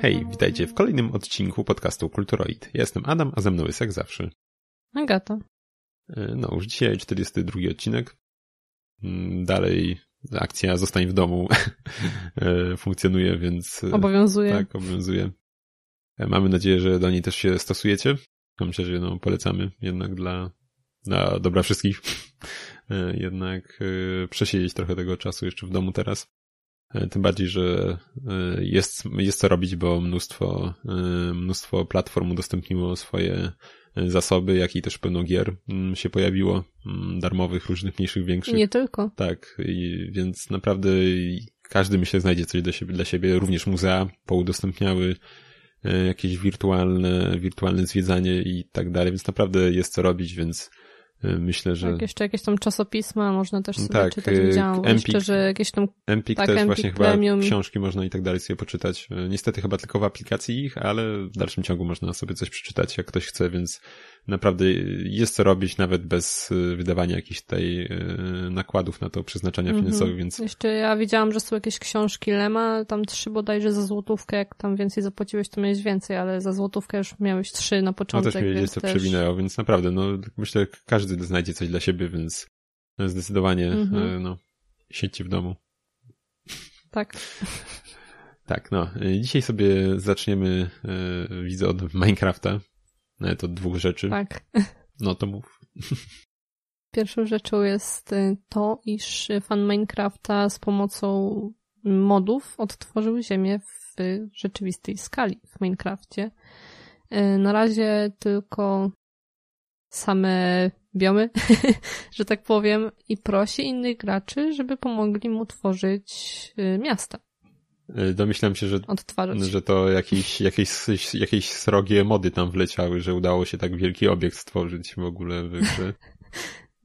Hej, witajcie w kolejnym odcinku podcastu Kulturoid. Ja jestem Adam, a ze mną jest jak zawsze. Agata. E, no, już dzisiaj 42 odcinek. Mm, dalej akcja Zostań w domu e, funkcjonuje, więc... E, obowiązuje. Tak, obowiązuje. Mamy nadzieję, że do niej też się stosujecie. Myślę, że no, polecamy jednak dla, dla dobra wszystkich. jednak przesiedzieć trochę tego czasu jeszcze w domu teraz. E, tym bardziej, że e, jest, jest co robić, bo mnóstwo, e, mnóstwo platform udostępniło swoje zasoby, jak i też pełno gier mm, się pojawiło, mm, darmowych, różnych, mniejszych, większych. Nie tylko. Tak, i więc naprawdę każdy myślę znajdzie coś dla siebie, dla siebie. również muzea poudostępniały jakieś wirtualne, wirtualne zwiedzanie i tak dalej, więc naprawdę jest co robić, więc myślę, że... Tak, jeszcze jakieś tam czasopisma można też sobie tak, czytać. Y, Widziałam Empik, jeszcze, że jakieś tam... Empik tak, też Empik właśnie Premium. chyba książki można i tak dalej sobie poczytać. Y, niestety chyba tylko w aplikacji ich, ale w dalszym ciągu można sobie coś przeczytać, jak ktoś chce, więc naprawdę jest co robić nawet bez y, wydawania jakichś tutaj y, nakładów na to przeznaczenia finansowych, więc... Jeszcze ja widziałam, że są jakieś książki Lema, tam trzy bodajże za złotówkę, jak tam więcej zapłaciłeś, to miałeś więcej, ale za złotówkę już miałeś trzy na początek. No też mi gdzieś to też... przewinęło, więc naprawdę, no myślę, każdy znajdzie coś dla siebie, więc zdecydowanie, mm -hmm. no, siedźcie w domu. Tak. Tak, no. Dzisiaj sobie zaczniemy, widzę, od Minecrafta, nawet od dwóch rzeczy. Tak. No to mów. Pierwszą rzeczą jest y, to, iż fan Minecrafta z pomocą modów odtworzył ziemię w rzeczywistej skali w Minecrafcie. Y, na razie tylko same biomy, że tak powiem, i prosi innych graczy, żeby pomogli mu tworzyć y, miasta. Y, domyślam się, że, że to jakieś, jakieś, jakieś srogie mody tam wleciały, że udało się tak wielki obiekt stworzyć w ogóle w grze.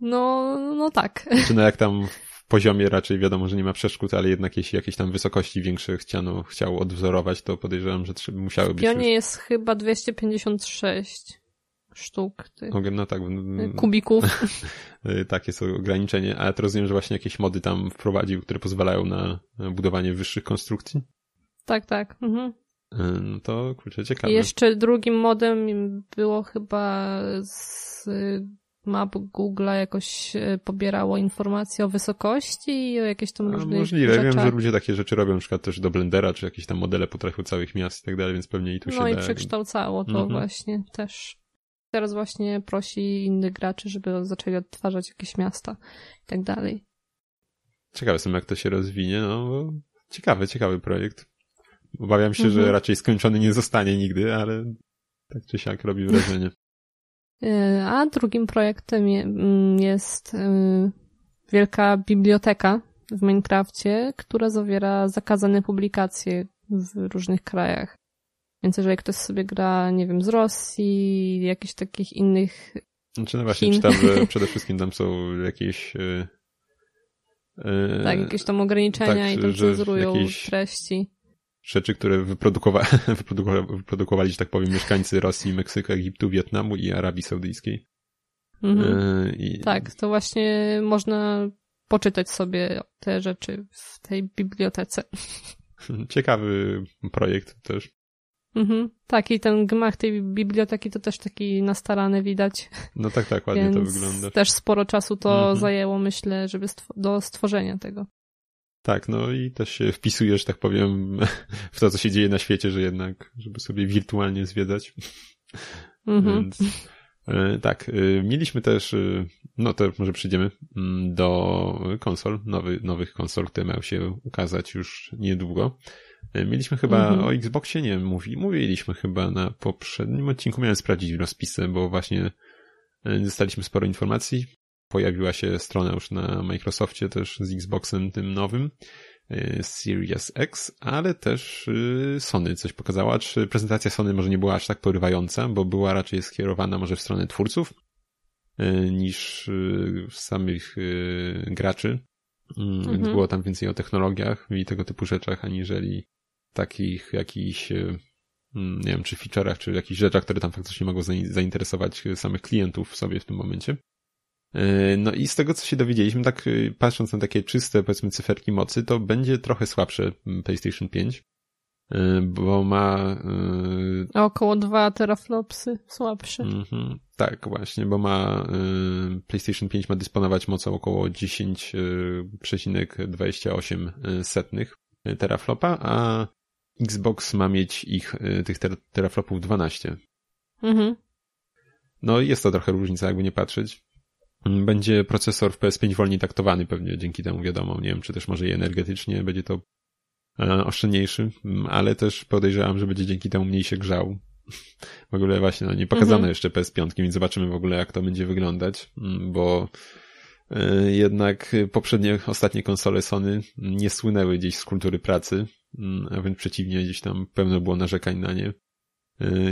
No, no tak. Czy no jak tam w poziomie raczej wiadomo, że nie ma przeszkód, ale jednak jakieś, jakieś tam wysokości większe chciano, chciał odwzorować, to podejrzewam, że musiały być. W pionie już... jest chyba 256 sztuk tych no tak, kubików. Takie są ograniczenie, ale to rozumiem, że właśnie jakieś mody tam wprowadził, które pozwalają na budowanie wyższych konstrukcji? Tak, tak. Mhm. E, no to kurczę, ciekawe. I jeszcze drugim modem było chyba z map Google'a jakoś pobierało informacje o wysokości i o jakieś tam różne Możliwe, rzeczach. wiem, że ludzie takie rzeczy robią, na przykład też do Blendera, czy jakieś tam modele potrafią całych miast i tak dalej, więc pewnie i tu no się No i da... przekształcało to mhm. właśnie też. Teraz właśnie prosi innych graczy, żeby zaczęli odtwarzać jakieś miasta i tak dalej. Ciekawe jestem, jak to się rozwinie. No, ciekawy, ciekawy projekt. Obawiam się, mhm. że raczej skończony nie zostanie nigdy, ale tak czy siak robi wrażenie. E, a drugim projektem mm, jest e, wielka biblioteka w Minecrafcie, która zawiera zakazane publikacje w różnych krajach. Więc jeżeli ktoś sobie gra, nie wiem, z Rosji, jakichś takich innych. Znaczy, no właśnie, Chin. czytam, że przede wszystkim tam są jakieś. Yy, yy, tak, jakieś tam ograniczenia tak, i tam cenzurują treści. Rzeczy, które wyprodukowa wyprodukowa wyprodukowali, że tak powiem, mieszkańcy Rosji, Meksyku, Egiptu, Wietnamu i Arabii Saudyjskiej. Mhm. Yy, i... Tak, to właśnie można poczytać sobie te rzeczy w tej bibliotece. Ciekawy projekt też. Mhm. Tak, i ten gmach tej biblioteki to też taki nastarany widać. No tak, tak, ładnie to wygląda. też sporo czasu to mhm. zajęło, myślę, żeby stw do stworzenia tego. Tak, no i też się wpisujesz, tak powiem, w to, co się dzieje na świecie, że jednak, żeby sobie wirtualnie zwiedzać. Mhm. Więc, e, tak, e, mieliśmy też, e, no to może przyjdziemy mm, do konsol, nowy, nowych konsol, które mają się ukazać już niedługo. E, mieliśmy chyba mhm. o Xboxie, nie mówi, mówiliśmy chyba na poprzednim odcinku, miałem sprawdzić rozpisy, bo właśnie e, dostaliśmy sporo informacji. Pojawiła się strona już na Microsoftie też z Xboxem tym nowym, e, Series X, ale też Sony coś pokazała. Czy prezentacja Sony może nie była aż tak porywająca, bo była raczej skierowana może w stronę twórców niż samych graczy. Mm, mhm. Więc było tam więcej o technologiach i tego typu rzeczach, aniżeli takich jakichś, e, mm, nie wiem, czy feature'ach, czy jakichś rzeczach, które tam faktycznie mogą zainteresować samych klientów sobie w tym momencie. E, no i z tego, co się dowiedzieliśmy, tak e, patrząc na takie czyste, powiedzmy, cyferki mocy, to będzie trochę słabsze PlayStation 5. y, bo ma... Około 2 teraflopsy słabsze. Mhm, tak, właśnie, bo ma PlayStation 5 ma dysponować mocą około 10,28 teraflopa, a Xbox ma mieć ich, tych teraflopów 12. Mhm. No jest to trochę różnica, jakby nie patrzeć. Będzie procesor w PS5 wolniej taktowany pewnie dzięki temu, wiadomo. Nie wiem, czy też może i energetycznie będzie to e, oszczędniejszy, ale też podejrzewam, że będzie dzięki temu mniej się grzał. W ogóle właśnie no, nie pokazano mhm. jeszcze PS5, więc zobaczymy w ogóle jak to będzie wyglądać, bo e, jednak poprzednie, ostatnie konsole Sony nie słynęły gdzieś z kultury pracy, a wręcz przeciwnie, gdzieś tam pełno było narzekań na nie.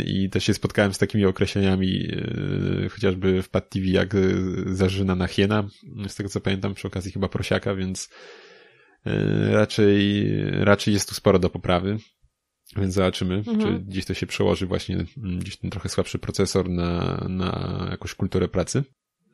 I też się spotkałem z takimi określeniami, e, chociażby w Pad TV, jak zażyna na hiena, z tego co pamiętam, przy okazji chyba prosiaka, więc raczej, raczej jest tu sporo do poprawy. Więc zobaczymy, mhm. czy gdzieś to się przełoży właśnie, gdzieś ten trochę słabszy procesor na, na jakąś kulturę pracy.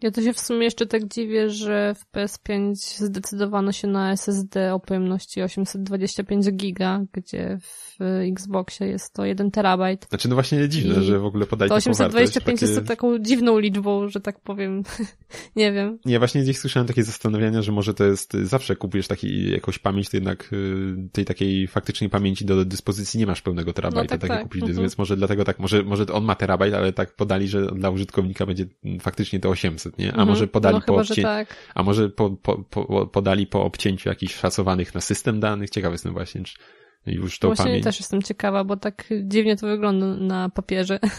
Ja to się w sumie jeszcze tak dziwię, że w PS5 zdecydowano się na SSD o pojemności 825 giga, gdzie w Xboxie jest to 1 terabajt. Znaczy no właśnie dziwne, I że w ogóle podali To 825 jest takie... taką dziwną liczbą, że tak powiem. nie wiem. Nie, właśnie gdzieś słyszałem takie zastanowienia, że może to jest, zawsze kupujesz taki, jakąś pamięć, to jednak y, tej takiej faktycznej pamięci do dyspozycji nie masz pełnego terabajta, no, tak, tak, jak kupisz mhm. więc może dlatego tak, może, może on ma terabajt, ale tak podali, że dla użytkownika będzie faktycznie to 800 nie? A mhm. może podali no, po obcięciu, tak. a może po, po, po, podali po obcięciu jakichś szacowanych na system danych? Ciekawy jestem właśnie, czy już to Właśnie pamięć. też jestem ciekawa, bo tak dziwnie to wygląda na papierze.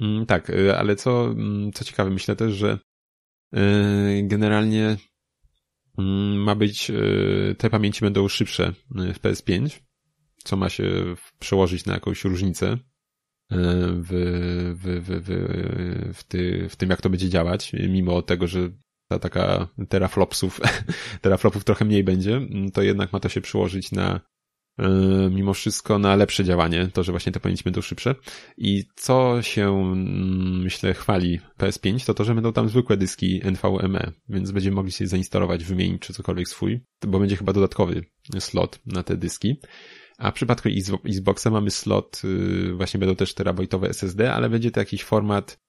Mm, tak, y, ale co, mm, co ciekawe, myślę też, że y, generalnie mm, ma być, y, te pamięci będą szybsze w PS5, co ma się przełożyć na jakąś różnicę w, w, w, w, w, ty, w tym, jak to będzie działać, mimo tego, że ta taka teraflopsów, teraflopów trochę mniej będzie, to jednak ma to się przyłożyć na e, mimo wszystko na lepsze działanie, to, że właśnie te pamięci będą szybsze. I co się, myślę, chwali PS5, to to, że będą tam zwykłe dyski NVMe, więc będziemy mogli sobie zainstalować, wymienić czy cokolwiek swój, bo będzie chyba dodatkowy slot na te dyski. A w przypadku Xboxa mamy slot, y, właśnie będą też terabajtowe SSD, ale będzie to jakiś format,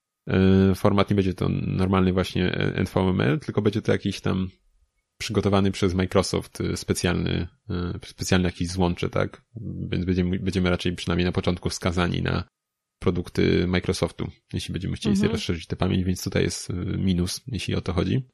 y, format nie będzie to normalny właśnie NVMe, tylko będzie to jakiś tam przygotowany przez Microsoft y, specjalny, specjalny jakiś złącze, tak? Więc będziemy, będziemy raczej przynajmniej na początku wskazani na produkty Microsoftu, jeśli będziemy chcieli mhm. sobie rozszerzyć tę pamięć, więc tutaj jest minus, jeśli o to chodzi.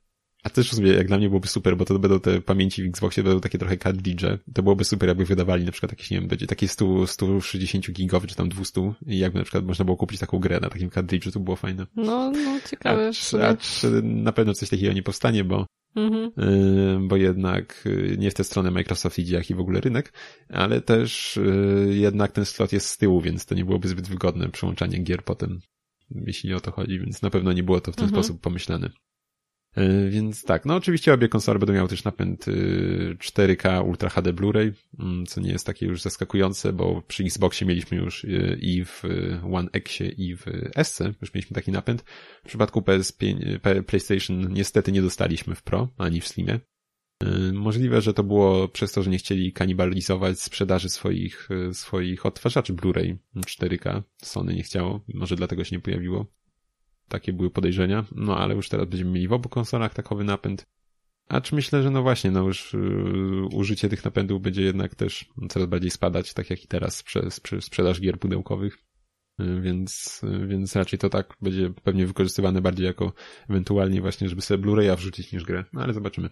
A też sobie, jak dla mnie byłoby super, bo to będą te pamięci w Xboxie, będą takie trochę cartridge. To byłoby super, jakby wydawali na przykład jakieś, nie wiem, będzie takie 100, 160 gigowy, czy tam 200 i jakby na przykład można było kupić taką grę na takim cartridge'u, to było fajne. No, no, ciekawe. Acz, acz na pewno coś takiego nie powstanie, bo Mhm. bo jednak y, nie w tę stronę Microsoft idzie, jak i w ogóle rynek, ale też y, jednak ten slot jest z tyłu, więc to nie byłoby zbyt wygodne przyłączanie gier potem, jeśli o to chodzi, więc na pewno nie było to w ten mhm. sposób pomyślane. E, więc tak, no oczywiście obie konsole będą miały też napęd 4K y, Ultra HD Blu-ray, mm, co nie jest takie już zaskakujące, bo przy Xboxie mieliśmy już y, i w One Xie i w SC, już mieliśmy taki napęd. W przypadku PS5, PlayStation niestety nie dostaliśmy w Pro, ani w Slimie. E, możliwe, że to było przez to, że nie chcieli kanibalizować sprzedaży swoich, y, swoich odtwarzaczy Blu-ray 4K. Sony nie chciało, może dlatego się nie pojawiło. Takie były podejrzenia, no ale już teraz będziemy mieli w obu konsolach takowy napęd. Acz myślę, że no właśnie, no już yy, użycie tych napędów będzie jednak też coraz bardziej spadać, tak jak i teraz przez, sprzedaż gier pudełkowych. Yy, więc, yy, więc raczej to tak będzie pewnie wykorzystywane bardziej jako ewentualnie właśnie, żeby sobie Blu-raya wrzucić niż grę. No ale zobaczymy.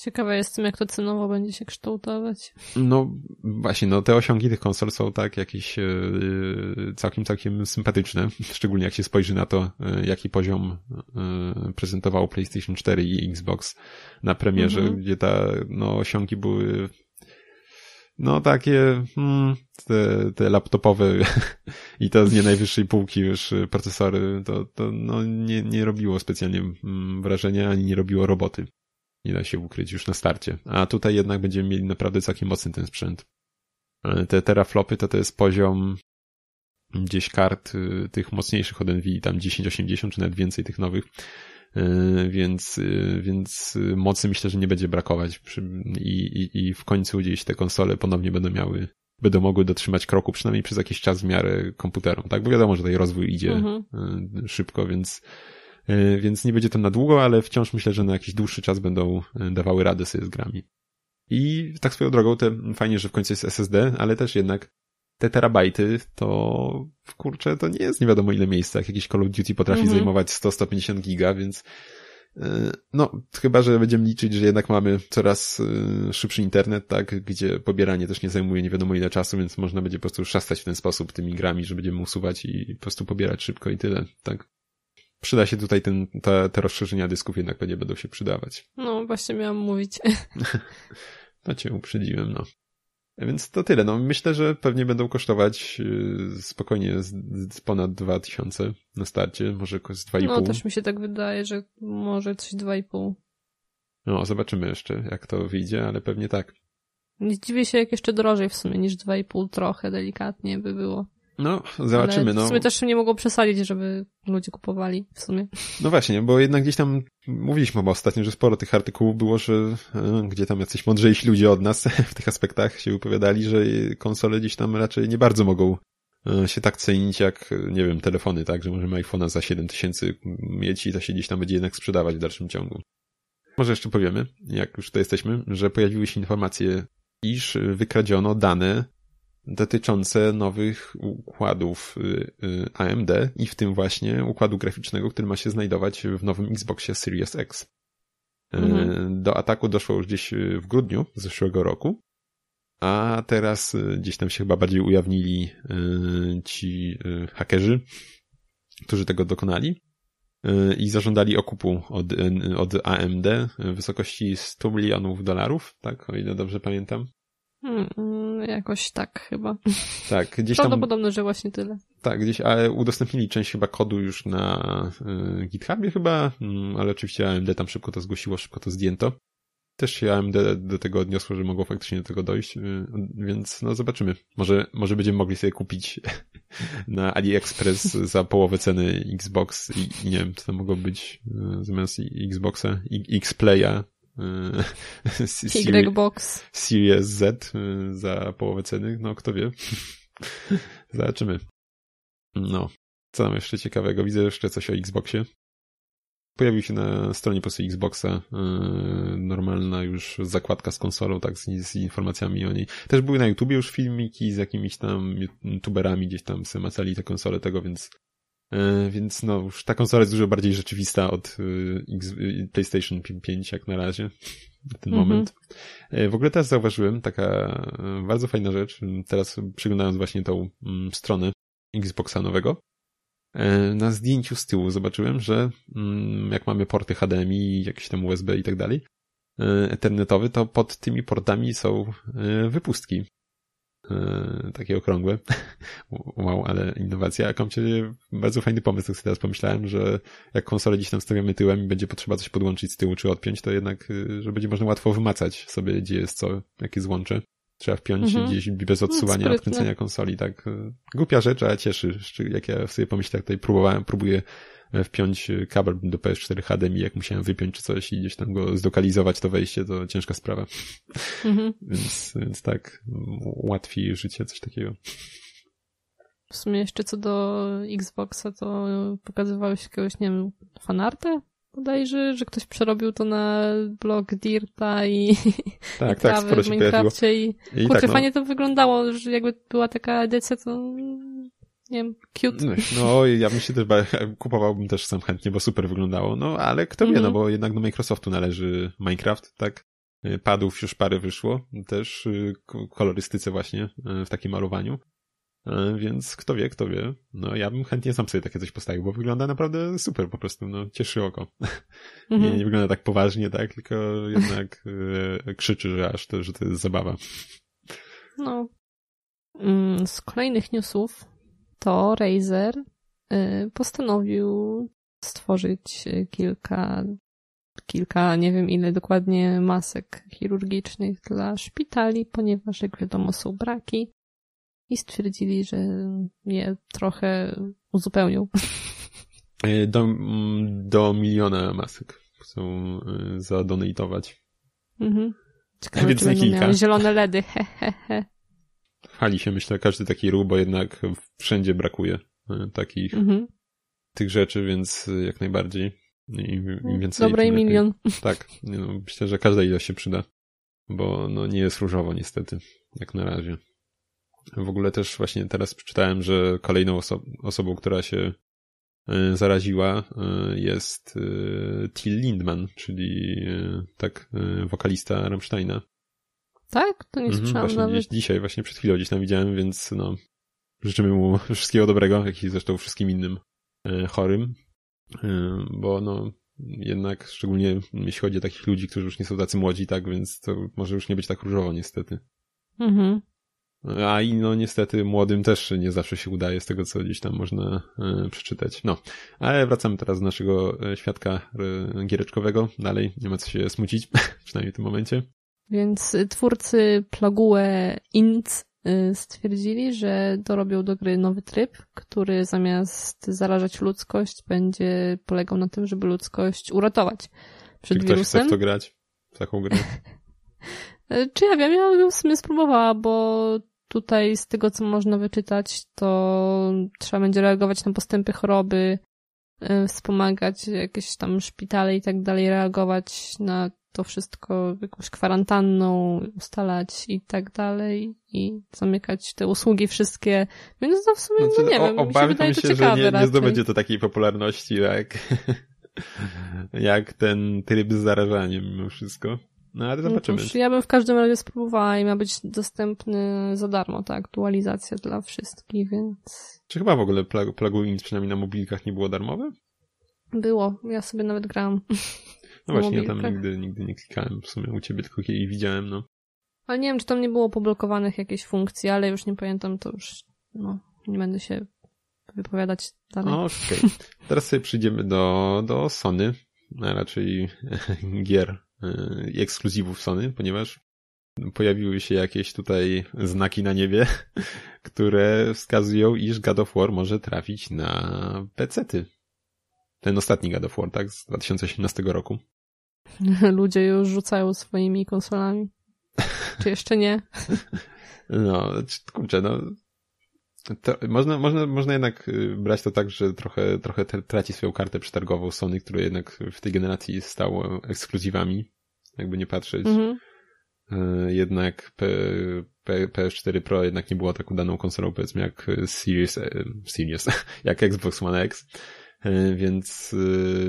Ciekawe jestem, jak to cenowo będzie się kształtować. No właśnie, no te osiągi tych konsol są tak jakieś yy, całkiem, całkiem sympatyczne. Szczególnie jak się spojrzy na to, yy, jaki poziom yy, prezentował PlayStation 4 i Xbox na premierze, mhm. gdzie ta, no osiągi były no takie hmm, te, te laptopowe i to z nie najwyższej półki już procesory, to, to no nie, nie robiło specjalnie mm, wrażenia, ani nie robiło roboty. Nie da się ukryć już na starcie. A tutaj jednak będziemy mieli naprawdę całkiem mocny ten sprzęt. Te teraflopy to to jest poziom gdzieś kart y, tych mocniejszych od NVIDIA, tam 1080 czy nawet więcej tych nowych. Y, więc, y, więc mocy myślę, że nie będzie brakować i, i, i w końcu gdzieś te konsole ponownie będą miały będą mogły dotrzymać kroku przynajmniej przez jakiś czas w miarę komputerom, tak? Bo wiadomo, że tutaj rozwój idzie mhm. E, szybko, więc e, więc nie będzie to na długo, ale wciąż myślę, że na jakiś dłuższy czas będą e, dawały radę sobie z grami. I tak swoją drogą, te, fajnie, że w końcu jest SSD, ale też jednak te terabajty to, kurczę, to nie jest nie wiadomo ile miejsca. Jak jakiś Call of Duty potrafi mhm. zajmować 100-150 giga, więc E, no, chyba, że będziemy liczyć, że jednak mamy coraz e, szybszy internet, tak, gdzie pobieranie też nie zajmuje nie wiadomo ile czasu, więc można będzie po prostu szastać w ten sposób tymi grami, że będziemy usuwać i po prostu pobierać szybko i tyle, tak. Przyda się tutaj ten, te, te rozszerzenia dysków jednak będzie będą się przydawać. No, właśnie miałam mówić. no cię uprzedziłem, no. Więc to tyle. No, myślę, że pewnie będą kosztować y, spokojnie z, z ponad 2000 na starcie, może z 2,5. No, też mi się tak wydaje, że może coś 2,5. No, zobaczymy jeszcze, jak to wyjdzie, ale pewnie tak. Nie dziwię się, jak jeszcze drożej w sumie niż 2,5 trochę delikatnie by było. No, zobaczymy. Ale w sumie no. też nie mogło przesadzić, żeby ludzie kupowali w sumie. No właśnie, bo jednak gdzieś tam mówiliśmy chyba ostatnio, że sporo tych artykułów było, że e, gdzie tam jacyś mądrzejsi ludzie od nas w tych aspektach się wypowiadali, że konsole gdzieś tam raczej nie bardzo mogą e, się tak cenić jak, nie wiem, telefony, tak, że możemy iPhone'a za 7 tysięcy mieć i to się gdzieś tam będzie jednak sprzedawać w dalszym ciągu. Może jeszcze powiemy, jak już tutaj jesteśmy, że pojawiły się informacje, iż wykradziono dane dotyczące nowych układów y, y, AMD i w tym właśnie układu graficznego, który ma się znajdować w nowym Xboxie Series X. Y, mhm. Do ataku doszło już gdzieś w grudniu zeszłego roku, a teraz gdzieś tam się chyba bardziej ujawnili ci hakerzy, którzy tego dokonali i zażądali okupu od, od AMD w wysokości 100 milionów dolarów, tak, o ile dobrze pamiętam. Hmm, jakoś tak chyba. Tak, gdzieś tam... Prawdopodobne, że właśnie tyle. Tak, gdzieś ale udostępnili część chyba kodu już na y, GitHubie chyba, y, ale oczywiście AMD tam szybko to zgłosiło, szybko to zdjęto. Też się AMD do tego odniosło, że mogło faktycznie do tego dojść, y, więc no zobaczymy. Może, może będziemy mogli sobie kupić na AliExpress za połowę ceny Xbox i, i nie wiem, co to mogło być y, zamiast Xboxa, Xplaya Y-Box. Series Z y, za połowę ceny, no kto wie. Zobaczymy. No, co tam jeszcze ciekawego? Widzę jeszcze coś o Xboxie. Pojawił się na stronie po prostu Xboxa yy, normalna już zakładka z konsolą, tak, z, z, informacjami o niej. Też były na YouTubie już filmiki z jakimiś tam youtuberami gdzieś tam sobie macali te konsole tego, więc więc no, już ta konsola jest dużo bardziej rzeczywista od e, e, PlayStation 5 jak na razie, w ten mm -hmm. moment. W ogóle teraz zauważyłem taka bardzo fajna rzecz, teraz przyglądając właśnie tą mm, stronę Xboxa nowego, na zdjęciu z tyłu zobaczyłem, że mm, jak mamy porty HDMI, jakieś tam USB i tak dalej, ethernetowy, to pod tymi portami są wypustki E, takie okrągłe. wow, ale innowacja. A komcie bardzo fajny pomysł, tak sobie teraz pomyślałem, że jak konsolę gdzieś tam stawiamy tyłem i będzie potrzeba coś podłączyć z tyłu czy odpiąć, to jednak, y, że będzie można łatwo wymacać sobie, gdzie jest co, jakie złącze. Trzeba wpiąć mhm. gdzieś bez odsuwania, no, odkręcenia konsoli, tak. Y, głupia rzecz, ale cieszy. Jak ja sobie pomyślałem, tutaj próbowałem, próbuję wpiąć kabel do PS4 HDMI, jak musiałem wypiąć czy coś i gdzieś tam go zdokalizować to wejście, to ciężka sprawa. Mhm. więc, więc tak, łatwiej życie, coś takiego. W sumie jeszcze co do Xboxa, to pokazywałeś jakiegoś, nie wiem, fanartę? Bodajże, że ktoś przerobił to na blog Dirta i, tak, i tak, sporo w Minecrafcie i, i kurczę, tak, no. fajnie to wyglądało, że jakby była taka edycja, to nie wiem, cute. No, no ja bym się też kupowałbym też sam chętnie, bo super wyglądało. No, ale kto wie, mm -hmm. no mhm. bo jednak do Microsoftu należy Minecraft, tak? Y, padów już parę wyszło, też y, kolorystyce właśnie y, w takim malowaniu. Więc kto wie, kto wie. No ja bym chętnie sam sobie takie coś postawił, bo wygląda naprawdę super po prostu, no cieszy oko. Mm -hmm. nie, mhm. nie wygląda tak poważnie, tak, tylko jednak krzyczy, że aż to, że to jest zabawa. No. Mm, z kolejnych newsów to Razer y, postanowił stworzyć kilka, kilka, nie wiem ile dokładnie, masek chirurgicznych dla szpitali, ponieważ jak wiadomo są braki i stwierdzili, że je trochę uzupełnią. Y, do, do miliona masek chcą y, zadonatować. Mhm. Ciekawe, Więc czy kilka. zielone LEDy, he, he, he. Chwali się, myślę, każdy taki ruch, bo jednak wszędzie brakuje takich mhm. tych rzeczy, więc jak najbardziej. Im, im więcej. Dobra i milion. Tak, no, myślę, że każda ilość się przyda, bo no, nie jest różowo niestety, jak na razie. W ogóle też właśnie teraz przeczytałem, że kolejną oso osobą, która się e, zaraziła e, jest e, Till Lindman, czyli tak wokalista Rammsteina. Tak? To nie mhm, słyszałam właśnie nawet. Dziś, dzisiaj, właśnie przed chwilą gdzieś tam widziałem, więc no życzymy mu wszystkiego dobrego, jak i zresztą wszystkim innym chorym, bo no jednak szczególnie jeśli chodzi o takich ludzi, którzy już nie są tacy młodzi, tak, więc to może już nie być tak różowo niestety. Mhm. A i no niestety młodym też nie zawsze się udaje z tego, co gdzieś tam można e, przeczytać. No, ale wracamy teraz do naszego e, świadka e, giereczkowego. Dalej nie ma co się smucić, przynajmniej w tym momencie. Więc twórcy Plague Inc. stwierdzili, że dorobią do gry nowy tryb, który zamiast zarażać ludzkość, będzie polegał na tym, żeby ludzkość uratować przed Czy ktoś wirusem. chce w to grać? W taką grę? Czy ja wiem, ja bym w sumie spróbowała, bo tutaj z tego, co można wyczytać, to trzeba będzie reagować na postępy choroby, y, wspomagać jakieś tam szpitale i tak dalej, reagować na to wszystko jakąś kwarantanną, ustalać i tak dalej i zamykać te usługi wszystkie. Więc no w sumie znaczy, no nie o, wiem, mi się wydaje się, to że nie, nie zdobędzie to takiej popularności jak, jak ten tryb z zarażaniem mimo wszystko. No ale no zobaczymy. No ja bym w każdym razie spróbowała i ma być dostępny za darmo, ta aktualizacja dla wszystkich, więc... Czy chyba w ogóle plag plugin przynajmniej na mobilkach nie było darmowe? Było, ja sobie nawet grałam. No właśnie, mobilkach. ja tam nigdy, nigdy nie klikałem w sumie u ciebie, tylko kiedyś widziałem, no. Ale nie wiem, czy tam nie było poblokowanych jakieś funkcji, ale już nie pamiętam, to już, no, nie będę się wypowiadać dalej. Okej. Okay. Teraz sobie przyjdziemy do, do Sony, a raczej gier i ekskluzywów Sony, ponieważ pojawiły się jakieś tutaj znaki na niebie, które wskazują, iż God of War może trafić na PC-ty. Ten ostatni God of War, tak? Z 2018 roku. Ludzie już rzucają swoimi konsolami. Czy jeszcze nie? No, kurczę, no. Można, można, można jednak y, brać to tak, że trochę, trochę traci swoją kartę przetargową Sony, który jednak w tej generacji stał ekskluzywami, jakby nie patrzeć. Mhm. Y, jednak P, P, PS4 Pro jednak nie było tak udaną konsolą, powiedzmy, jak Series, e, Series jak Xbox One X. Y, więc,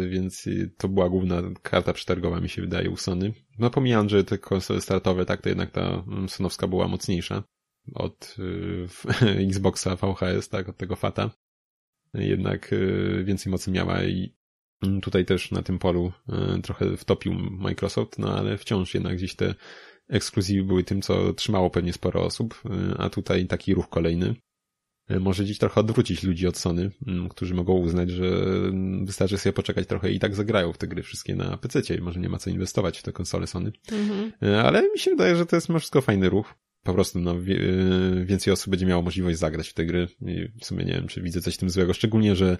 więc to była główna karta przetargowa, mi się wydaje, u Sony. No pomijając, że te konsole startowe, tak, to jednak ta mm, sonowska była mocniejsza od y, Xboxa VHS, tak, od tego Fata. Jednak więcej mocy miała i tutaj też na tym polu trochę wtopił Microsoft, no ale wciąż jednak gdzieś te ekskluzywy były tym, co trzymało pewnie sporo osób, a tutaj taki ruch kolejny może dziś trochę odwrócić ludzi od Sony, którzy mogą uznać, że wystarczy sobie poczekać trochę i tak zagrają w te gry wszystkie na PC i może nie ma co inwestować w te konsole Sony. Mhm. Ale mi się wydaje, że to jest wszystko fajny ruch po prostu no, y, więcej osób będzie miało możliwość zagrać w te gry i w sumie nie wiem, czy widzę coś w tym złego, szczególnie, że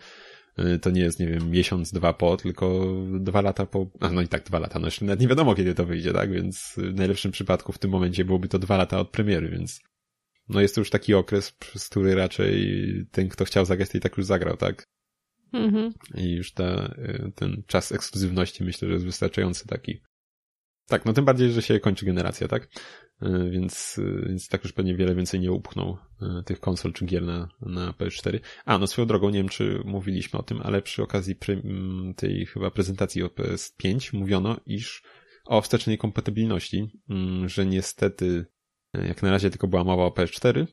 y, to nie jest, nie wiem, miesiąc, dwa po, tylko dwa lata po, a no i tak dwa lata, no jeszcze nawet nie wiadomo kiedy to wyjdzie, tak, więc w najlepszym przypadku w tym momencie byłoby to dwa lata od premiery, więc no jest to już taki okres, przez który raczej ten, kto chciał zagrać, to i tak już zagrał, tak? Mhm. I już ta, y, ten czas ekskluzywności myślę, że jest wystarczający taki. Tak, no tym bardziej, że się kończy generacja, tak? E, więc, e, więc tak już pewnie wiele więcej nie upchnął e, tych konsol czy gier na, na PS4. A, no swoją drogą, nie wiem czy mówiliśmy o tym, ale przy okazji tej chyba prezentacji o PS5 mówiono, iż o wstecznej kompatybilności, że niestety jak na razie tylko była mowa o PS4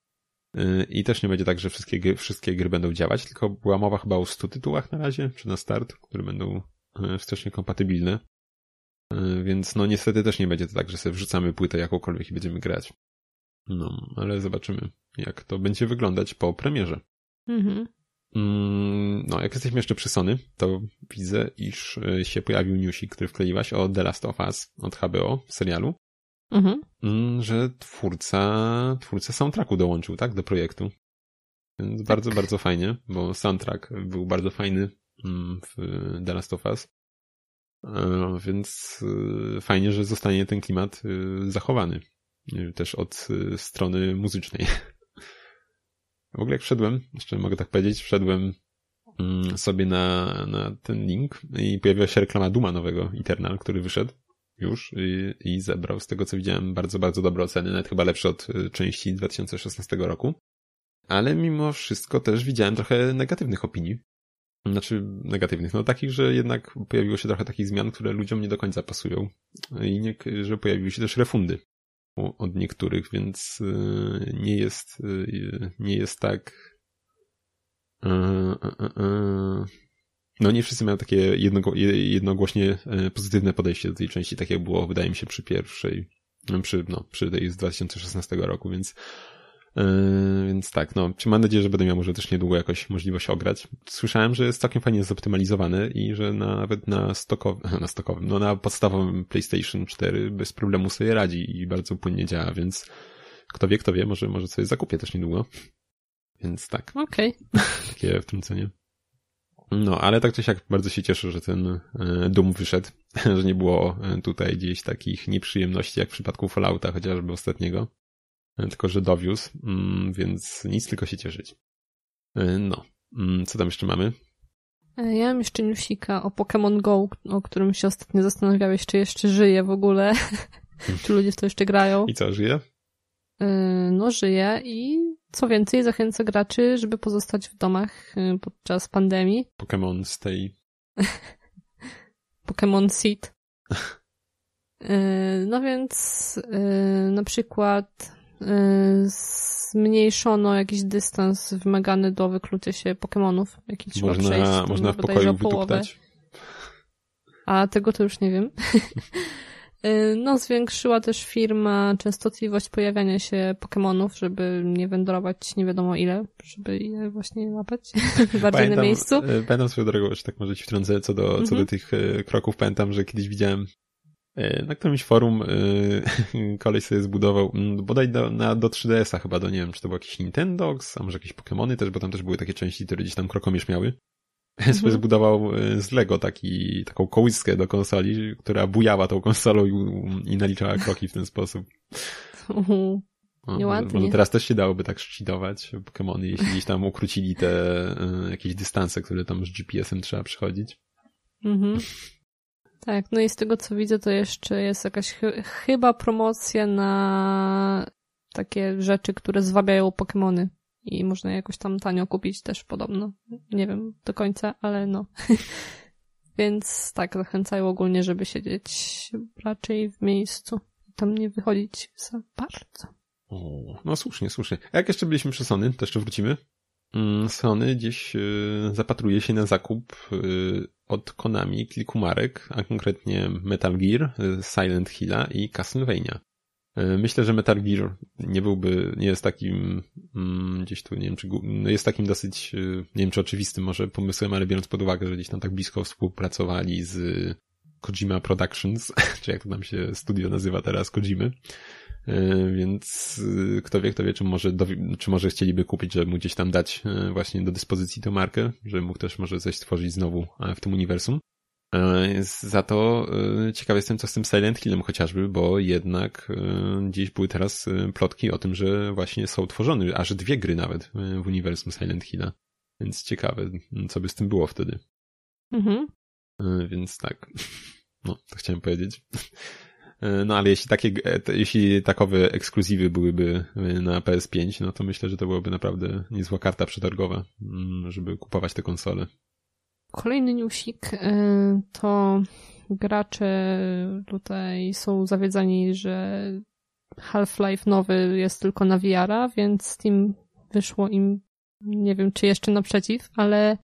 i też nie będzie tak, że wszystkie gry, wszystkie gry będą działać, tylko była mowa chyba o 100 tytułach na razie, czy na start, które będą wstecznie kompatybilne. E, więc no niestety też nie będzie to tak, że sobie wrzucamy płytę jakąkolwiek i będziemy grać. No, ale zobaczymy, jak to będzie wyglądać po premierze. Mhm. Mm, no, jak jesteśmy jeszcze przy Sony, to widzę, iż się pojawił newsik, który wkleiłaś o The Last of Us od HBO w serialu. Mhm. Mm, że twórca, twórca soundtracku dołączył, tak, do projektu. Więc tak. bardzo, bardzo fajnie, bo soundtrack był bardzo fajny mm, w The Last of Us. E, więc e, fajnie, że zostanie ten klimat e, zachowany. Też od strony muzycznej. w ogóle jak wszedłem, jeszcze mogę tak powiedzieć, wszedłem mm, sobie na, na ten link i pojawiła się reklama Duma nowego Eternal, który wyszedł już i, i zebrał z tego co widziałem bardzo, bardzo dobre oceny, nawet chyba lepsze od y, części 2016 roku. Ale mimo wszystko też widziałem trochę negatywnych opinii. Znaczy negatywnych, no takich, że jednak pojawiło się trochę takich zmian, które ludziom nie do końca pasują. I nie, że pojawiły się też refundy od niektórych, więc y, nie jest, y, nie jest tak. No nie wszyscy mają takie jednogłośnie pozytywne podejście do tej części, tak jak było, wydaje mi się, przy pierwszej, przy, no, przy tej z 2016 roku, więc Yy, więc tak, no, mam nadzieję, że będę miał może też niedługo jakoś możliwość ograć. Słyszałem, że jest całkiem fajnie zoptymalizowany i że nawet na stokowym, na stokowym, no na podstawowym PlayStation 4 bez problemu sobie radzi i bardzo płynnie działa, więc kto wie, kto wie, może, może sobie zakupię też niedługo. Więc tak. Okej. Okay. Takie wtrącenie. No, ale tak czy siak bardzo się cieszę, że ten e, Doom wyszedł, że nie było e, tutaj gdzieś takich nieprzyjemności jak w przypadku Fallouta chociażby ostatniego tylko że dowiózł, mm, więc nic, tylko się cieszyć. E, no, mm, co tam jeszcze mamy? E, ja mam jeszcze newsika o Pokémon Go, o którym się ostatnio zastanawiałeś, czy jeszcze żyje w ogóle, czy ludzie w to jeszcze grają. I co, żyje? E, no, żyje i co więcej, zachęca graczy, żeby pozostać w domach podczas pandemii. Pokémon Stay. Pokémon Seed. No więc na przykład Y, zmniejszono jakiś dystans wymagany do wyklucia się Pokémonów, jaki trzeba można, przejść. Można w pokoju wytuptać. A tego to już nie wiem. Y, no, zwiększyła też firma częstotliwość pojawiania się Pokémonów, żeby nie wędrować nie wiadomo ile, żeby je właśnie łapać bardziej pamiętam, na miejscu. Y, pamiętam swoją drogą, że tak może ci wtrącę co do, co do mhm. tych kroków. Pamiętam, że kiedyś widziałem na którymś forum kolej sobie zbudował, bodaj do, na, do 3DS-a chyba, do nie wiem, czy to był jakiś Nintendox, a może jakieś Pokémony też, bo tam też były takie części, które gdzieś tam krokomierz miały. Mhm. zbudował e, z Lego taki, taką kołyskę do konsoli, która bujała tą konsolą i, i naliczała kroki w ten sposób. Uh, Nieładnie. Może teraz też się dałoby tak szczytować Pokémony, jeśli gdzieś tam ukrócili te y, jakieś dystanse, które tam z GPS-em trzeba przychodzić. Mhm. Tak, no i z tego co widzę, to jeszcze jest jakaś ch chyba promocja na takie rzeczy, które zwabiają Pokémony i można jakoś tam tanio kupić też podobno. Nie wiem do końca, ale no. Więc tak, zachęcają ogólnie, żeby siedzieć raczej w miejscu i tam nie wychodzić za bardzo. O, no słusznie, słusznie. A jak jeszcze byliśmy przy Sony, to jeszcze wrócimy. Mm, Sony gdzieś y, zapatruje się na zakup y, od Konami kilku marek, a konkretnie Metal Gear, y, Silent Hilla i Castlevania. Myślę, że Metal Gear nie byłby, nie jest takim mm, gdzieś tu, nie wiem, czy jest takim dosyć, nie wiem, czy oczywistym może pomysłem, ale biorąc pod uwagę, że gdzieś tam tak blisko współpracowali z Kojima Productions, czy jak to tam się studio nazywa teraz, Kojimy, E, więc e, kto wie, kto wie, czy może, czy może chcieliby kupić, żeby mu gdzieś tam dać e, właśnie do dyspozycji tę markę, żeby mógł też może coś stworzyć znowu w tym uniwersum. Za to ciekawy jestem, co z tym Silent Hillem chociażby, bo jednak gdzieś były teraz plotki o tym, że właśnie są tworzone aż dwie gry nawet w uniwersum Silent Hilla. Więc ciekawe, co by z tym było wtedy. Mhm. Więc tak. No, to chciałem powiedzieć. E, no ale jeśli takie, e, jeśli takowe ekskluzywy byłyby e, na PS5, no to myślę, że to byłoby naprawdę niezła karta przetargowa, żeby kupować te konsole. Kolejny newsik to gracze tutaj są zawiedzani, że Half-Life nowy jest tylko na VR-a, więc Steam wyszło im, nie wiem czy jeszcze naprzeciw, ale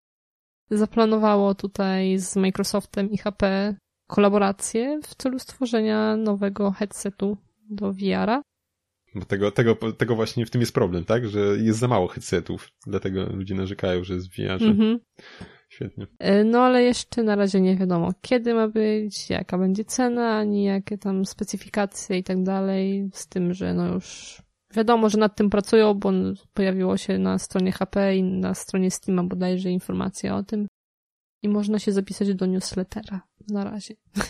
zaplanowało tutaj z Microsoftem i HP kolaborację w celu stworzenia nowego headsetu do VR-a. Bo tego, tego, tego właśnie w tym jest problem, tak? Że jest za mało headsetów, dlatego ludzie narzekają, że jest VR. Mhm. Świetnie. E, no ale jeszcze na razie nie wiadomo, kiedy ma być, jaka będzie cena, ani jakie tam specyfikacje i tak dalej, z tym, że no już wiadomo, że nad tym pracują, bo pojawiło się na stronie HP i na stronie Steama bodajże informacja o tym i można się zapisać do newslettera na razie.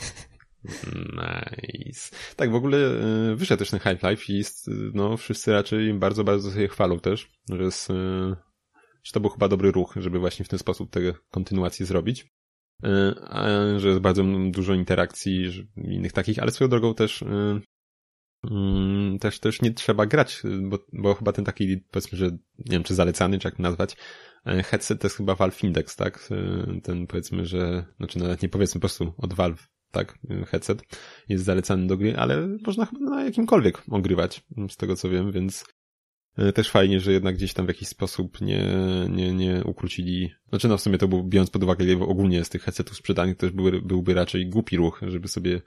Nice. Tak, w ogóle y, wyszedł też ten Half-Life i jest, y, no, wszyscy raczej bardzo, bardzo sobie chwalą też, że jest, że to był chyba dobry ruch, żeby właśnie w ten sposób tę kontynuację zrobić. A, że jest bardzo dużo interakcji innych takich, ale swoją drogą też mm, też, też nie trzeba grać, bo, bo chyba ten taki, powiedzmy, że nie wiem, czy zalecany, czy jak nazwać, headset to jest chyba Valve Index, tak? Ten powiedzmy, że, znaczy nawet nie powiedzmy, po prostu od Valve tak, headset jest zalecany do gry, ale można chyba na jakimkolwiek ogrywać, z tego co wiem, więc e, też fajnie, że jednak gdzieś tam w jakiś sposób nie, nie, nie ukrócili, znaczy no w sumie to był, biorąc pod uwagę ile ogólnie z tych headsetów sprzedanych, też były, byłby raczej głupi ruch, żeby sobie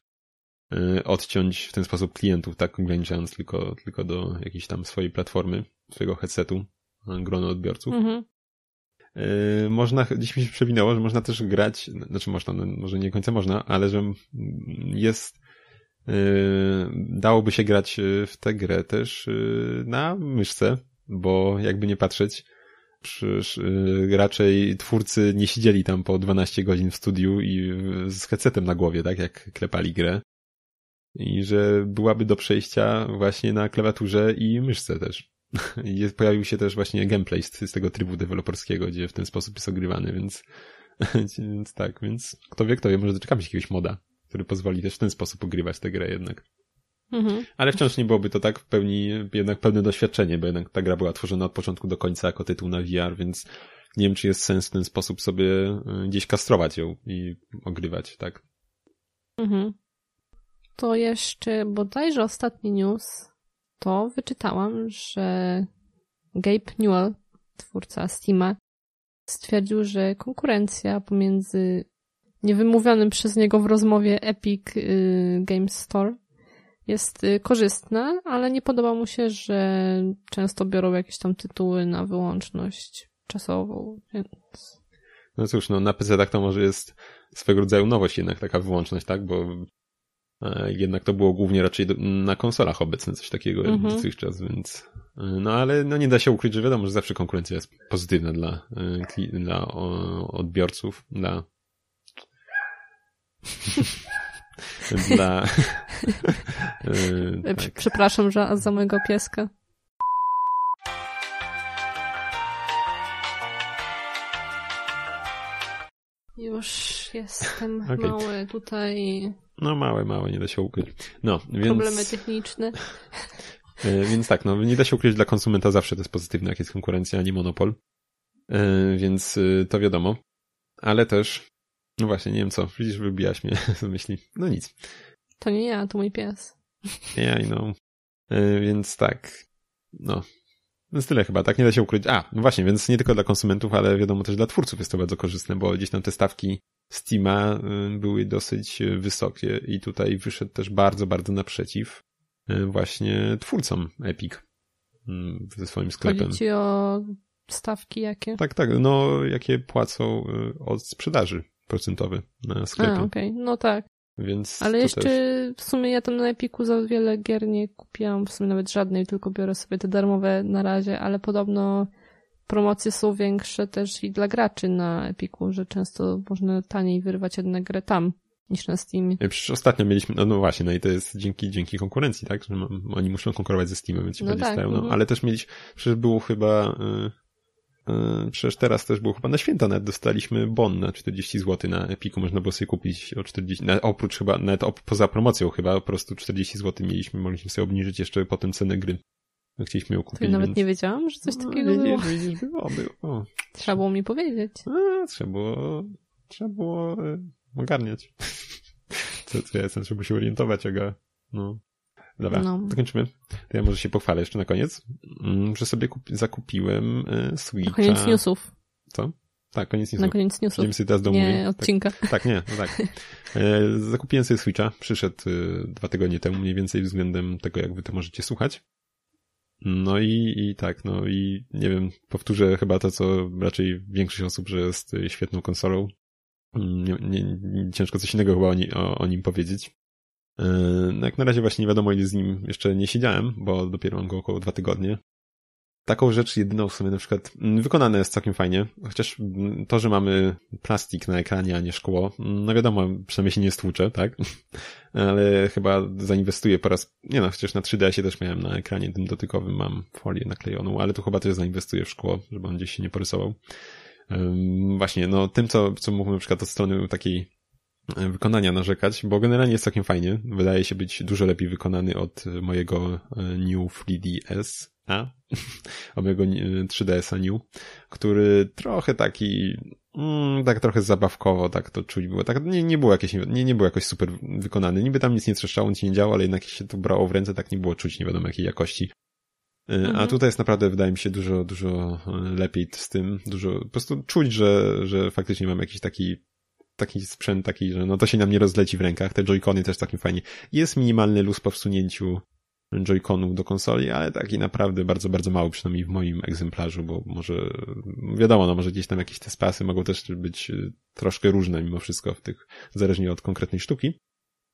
e, odciąć w ten sposób klientów, tak ograniczając tylko, tylko do jakiejś tam swojej platformy, swojego headsetu, grono odbiorców. Mhm. Można, gdzieś mi się przewinęło, że można też grać, znaczy można, no, może nie końca można, ale że jest, dałoby się grać yy, w tę grę też na myszce, bo jakby nie patrzeć, raczej twórcy nie siedzieli tam po 12 godzin w studiu i z headsetem na głowie, tak jak klepali grę. I że byłaby do przejścia właśnie na klawiaturze i myszce też. Pojawił się też właśnie gameplay z, z tego trybu deweloperskiego, gdzie w ten sposób jest ogrywany, więc, więc tak, więc kto wie, kto wie, może doczekamy się jakiegoś moda, który pozwoli też w ten sposób ogrywać tę grę jednak. Mhm. Ale wciąż nie byłoby to tak w pełni, jednak pełne doświadczenie, bo jednak ta gra była tworzona od początku do końca jako tytuł na VR, więc nie wiem, czy jest sens w ten sposób sobie y, gdzieś kastrować ją i ogrywać, tak? Mhm. To jeszcze bodajże ostatni news to wyczytałam, że Gabe Newell, twórca Steama, stwierdził, że konkurencja pomiędzy niewymówionym przez niego w rozmowie Epic y, Games Store jest y, korzystna, ale nie podoba mu się, że często biorą jakieś tam tytuły na wyłączność czasową, więc... No cóż, no na PC tak to może jest swego rodzaju nowość jednak taka wyłączność, tak? Bo E, jednak to było głównie raczej na konsolach obecne coś takiego mhm. dotychczas, więc e, no ale no nie da się ukryć, że wiadomo, że zawsze konkurencja jest pozytywna dla, e, dla odbiorców, dla dla tak. Przepraszam że za mojego pieska. Już jestem okay. mały tutaj no małe, małe, nie da się ukryć. No, więc... Problemy techniczne. E, więc tak, no nie da się ukryć dla konsumenta zawsze to jest pozytywne, jak jest konkurencja, a nie monopol. E, więc to wiadomo. Ale też, no właśnie, nie wiem co, widzisz, wybijaś mnie z myśli. No nic. To nie ja, to mój pies. Ja, no. Więc tak, no. Więc tyle chyba, tak? Nie da się ukryć. A, no właśnie, więc nie tylko dla konsumentów, ale wiadomo też dla twórców jest to bardzo korzystne, bo gdzieś tam te stawki Steama y, były dosyć y, wysokie i tutaj wyszedł też bardzo, bardzo naprzeciw y, właśnie twórcom Epic ze swoim sklepem. Chodzi ci o stawki jakie? Tak, tak, no jakie płacą od sprzedaży procentowy na sklepie. A, okej, okay. no tak. Więc Ale jeszcze też... w sumie ja tam na Epiku za wiele gier nie kupiłam, w sumie nawet żadnej, tylko biorę sobie te darmowe na razie, ale podobno promocje są większe też i dla graczy na Epiku, że często można taniej wyrwać jedną grę tam niż na Steamie. Przecież ostatnio mieliśmy, no, no właśnie, no i to jest dzięki, dzięki konkurencji, tak? Że oni muszą konkurować ze Steamem, więc się no tak, no, mm. ale też mieliśmy, przecież było chyba, yy, przecież teraz też było chyba na święta nawet dostaliśmy bon na 40 zł na Epiku, można było sobie kupić o 40, na, oprócz chyba, nawet op, poza promocją chyba, po prostu 40 zł mieliśmy, mogliśmy sobie obniżyć jeszcze potem cenę gry. Chcieliśmy ją kupić. To ja nawet więc... nie wiedziałam, że coś no, takiego no, było. Widzisz, było, było. Trzeba było mi powiedzieć. A, trzeba było, trzeba było e, ogarniać. Co, co ja jestem, trzeba się orientować, aga. No. Dobra, no. dokończymy. To ja może się pochwalę jeszcze na koniec, mm, że sobie kupi, zakupiłem e, Switcha. Koniec newsów. Co? Tak, koniec newsów. Na koniec newsów. Będziemy sobie teraz do Nie, tak, odcinka. Tak, tak, nie, no tak. E, zakupiłem sobie Switcha, przyszedł dwa tygodnie temu mniej więcej względem tego, jak wy to możecie słuchać. No i, i tak, no i nie wiem, powtórzę chyba to, co raczej większość osób, że jest świetną konsolą. Nie, nie, nie, ciężko coś innego chyba o, o, o nim powiedzieć. No jak na razie właśnie nie wiadomo ile z nim jeszcze nie siedziałem, bo dopiero mam go około dwa tygodnie. taką rzecz jedyną w sumie na przykład mm, wykonane jest całkiem fajnie, chociaż mm, to, że mamy plastik na ekranie, a nie szkło, mm, no wiadomo, przynajmniej się nie stłucze, tak? Ale chyba zainwestuję po raz, nie no, chociaż na 3DS-ie też miałem na ekranie tym dotykowym, mam folię naklejoną, ale tu chyba też zainwestuję w szkło, żeby on gdzieś się nie porysował. Właśnie, no tym, co, co mówimy na przykład od strony takiej wykonania narzekać, bo generalnie jest całkiem fajnie. Wydaje się być dużo lepiej wykonany od mojego e, New 3DS a, mojego 3DS-a New, który trochę taki, mm, tak trochę zabawkowo, tak to czuć było. Tak, nie, nie było jakieś, nie, nie był jakoś super wykonany. Niby tam nic nie trzeszczało, nic nie działo, ale jednak się to brało w ręce, tak nie było czuć nie wiadomo jakiej jakości. Y, mhm. A tutaj jest naprawdę, wydaje mi się, dużo, dużo lepiej z tym, dużo, po prostu czuć, że, że faktycznie mam jakiś taki taki sprzęt taki, że no to się nam nie rozleci w rękach. Te joycony też takim fajnie. Jest minimalny luz po wsunięciu joyconów do konsoli, ale taki naprawdę bardzo, bardzo mały, przynajmniej w moim egzemplarzu, bo może, wiadomo, no może gdzieś tam jakieś te spasy mogą też być y, troszkę różne mimo wszystko w tych, zależnie od konkretnej sztuki.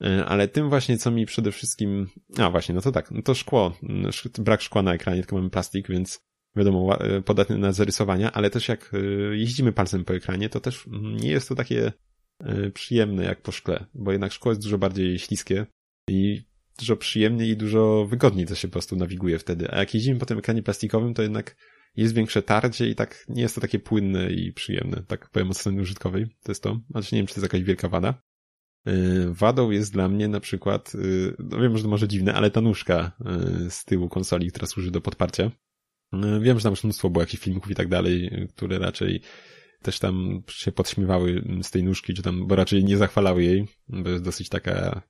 Y, ale tym właśnie, co mi przede wszystkim, a właśnie, no to tak, no to szkło, y, brak szkła na ekranie, tylko mamy plastik, więc wiadomo, podatny na zarysowania, ale też jak jeździmy palcem po ekranie, to też mm, nie jest to takie przyjemne jak po szkle, bo jednak szkło jest dużo bardziej śliskie i dużo przyjemniej i dużo wygodniej to się po prostu nawiguje wtedy. A jak jeździmy po tym ekranie plastikowym, to jednak jest większe tarcie i tak nie jest to takie płynne i przyjemne. Tak powiem od strony użytkowej. To jest to. Znaczy nie wiem, czy to jest jakaś wielka wada. Yy, wadą jest dla mnie na przykład, yy, no wiem, że to może dziwne, ale ta nóżka z tyłu konsoli, która służy do podparcia. Wiem, że tam już mnóstwo było jakichś filmików i tak dalej, które raczej też tam się podśmiewały z tej nóżki, czy tam, bo raczej nie zachwalały jej, bo jest dosyć taka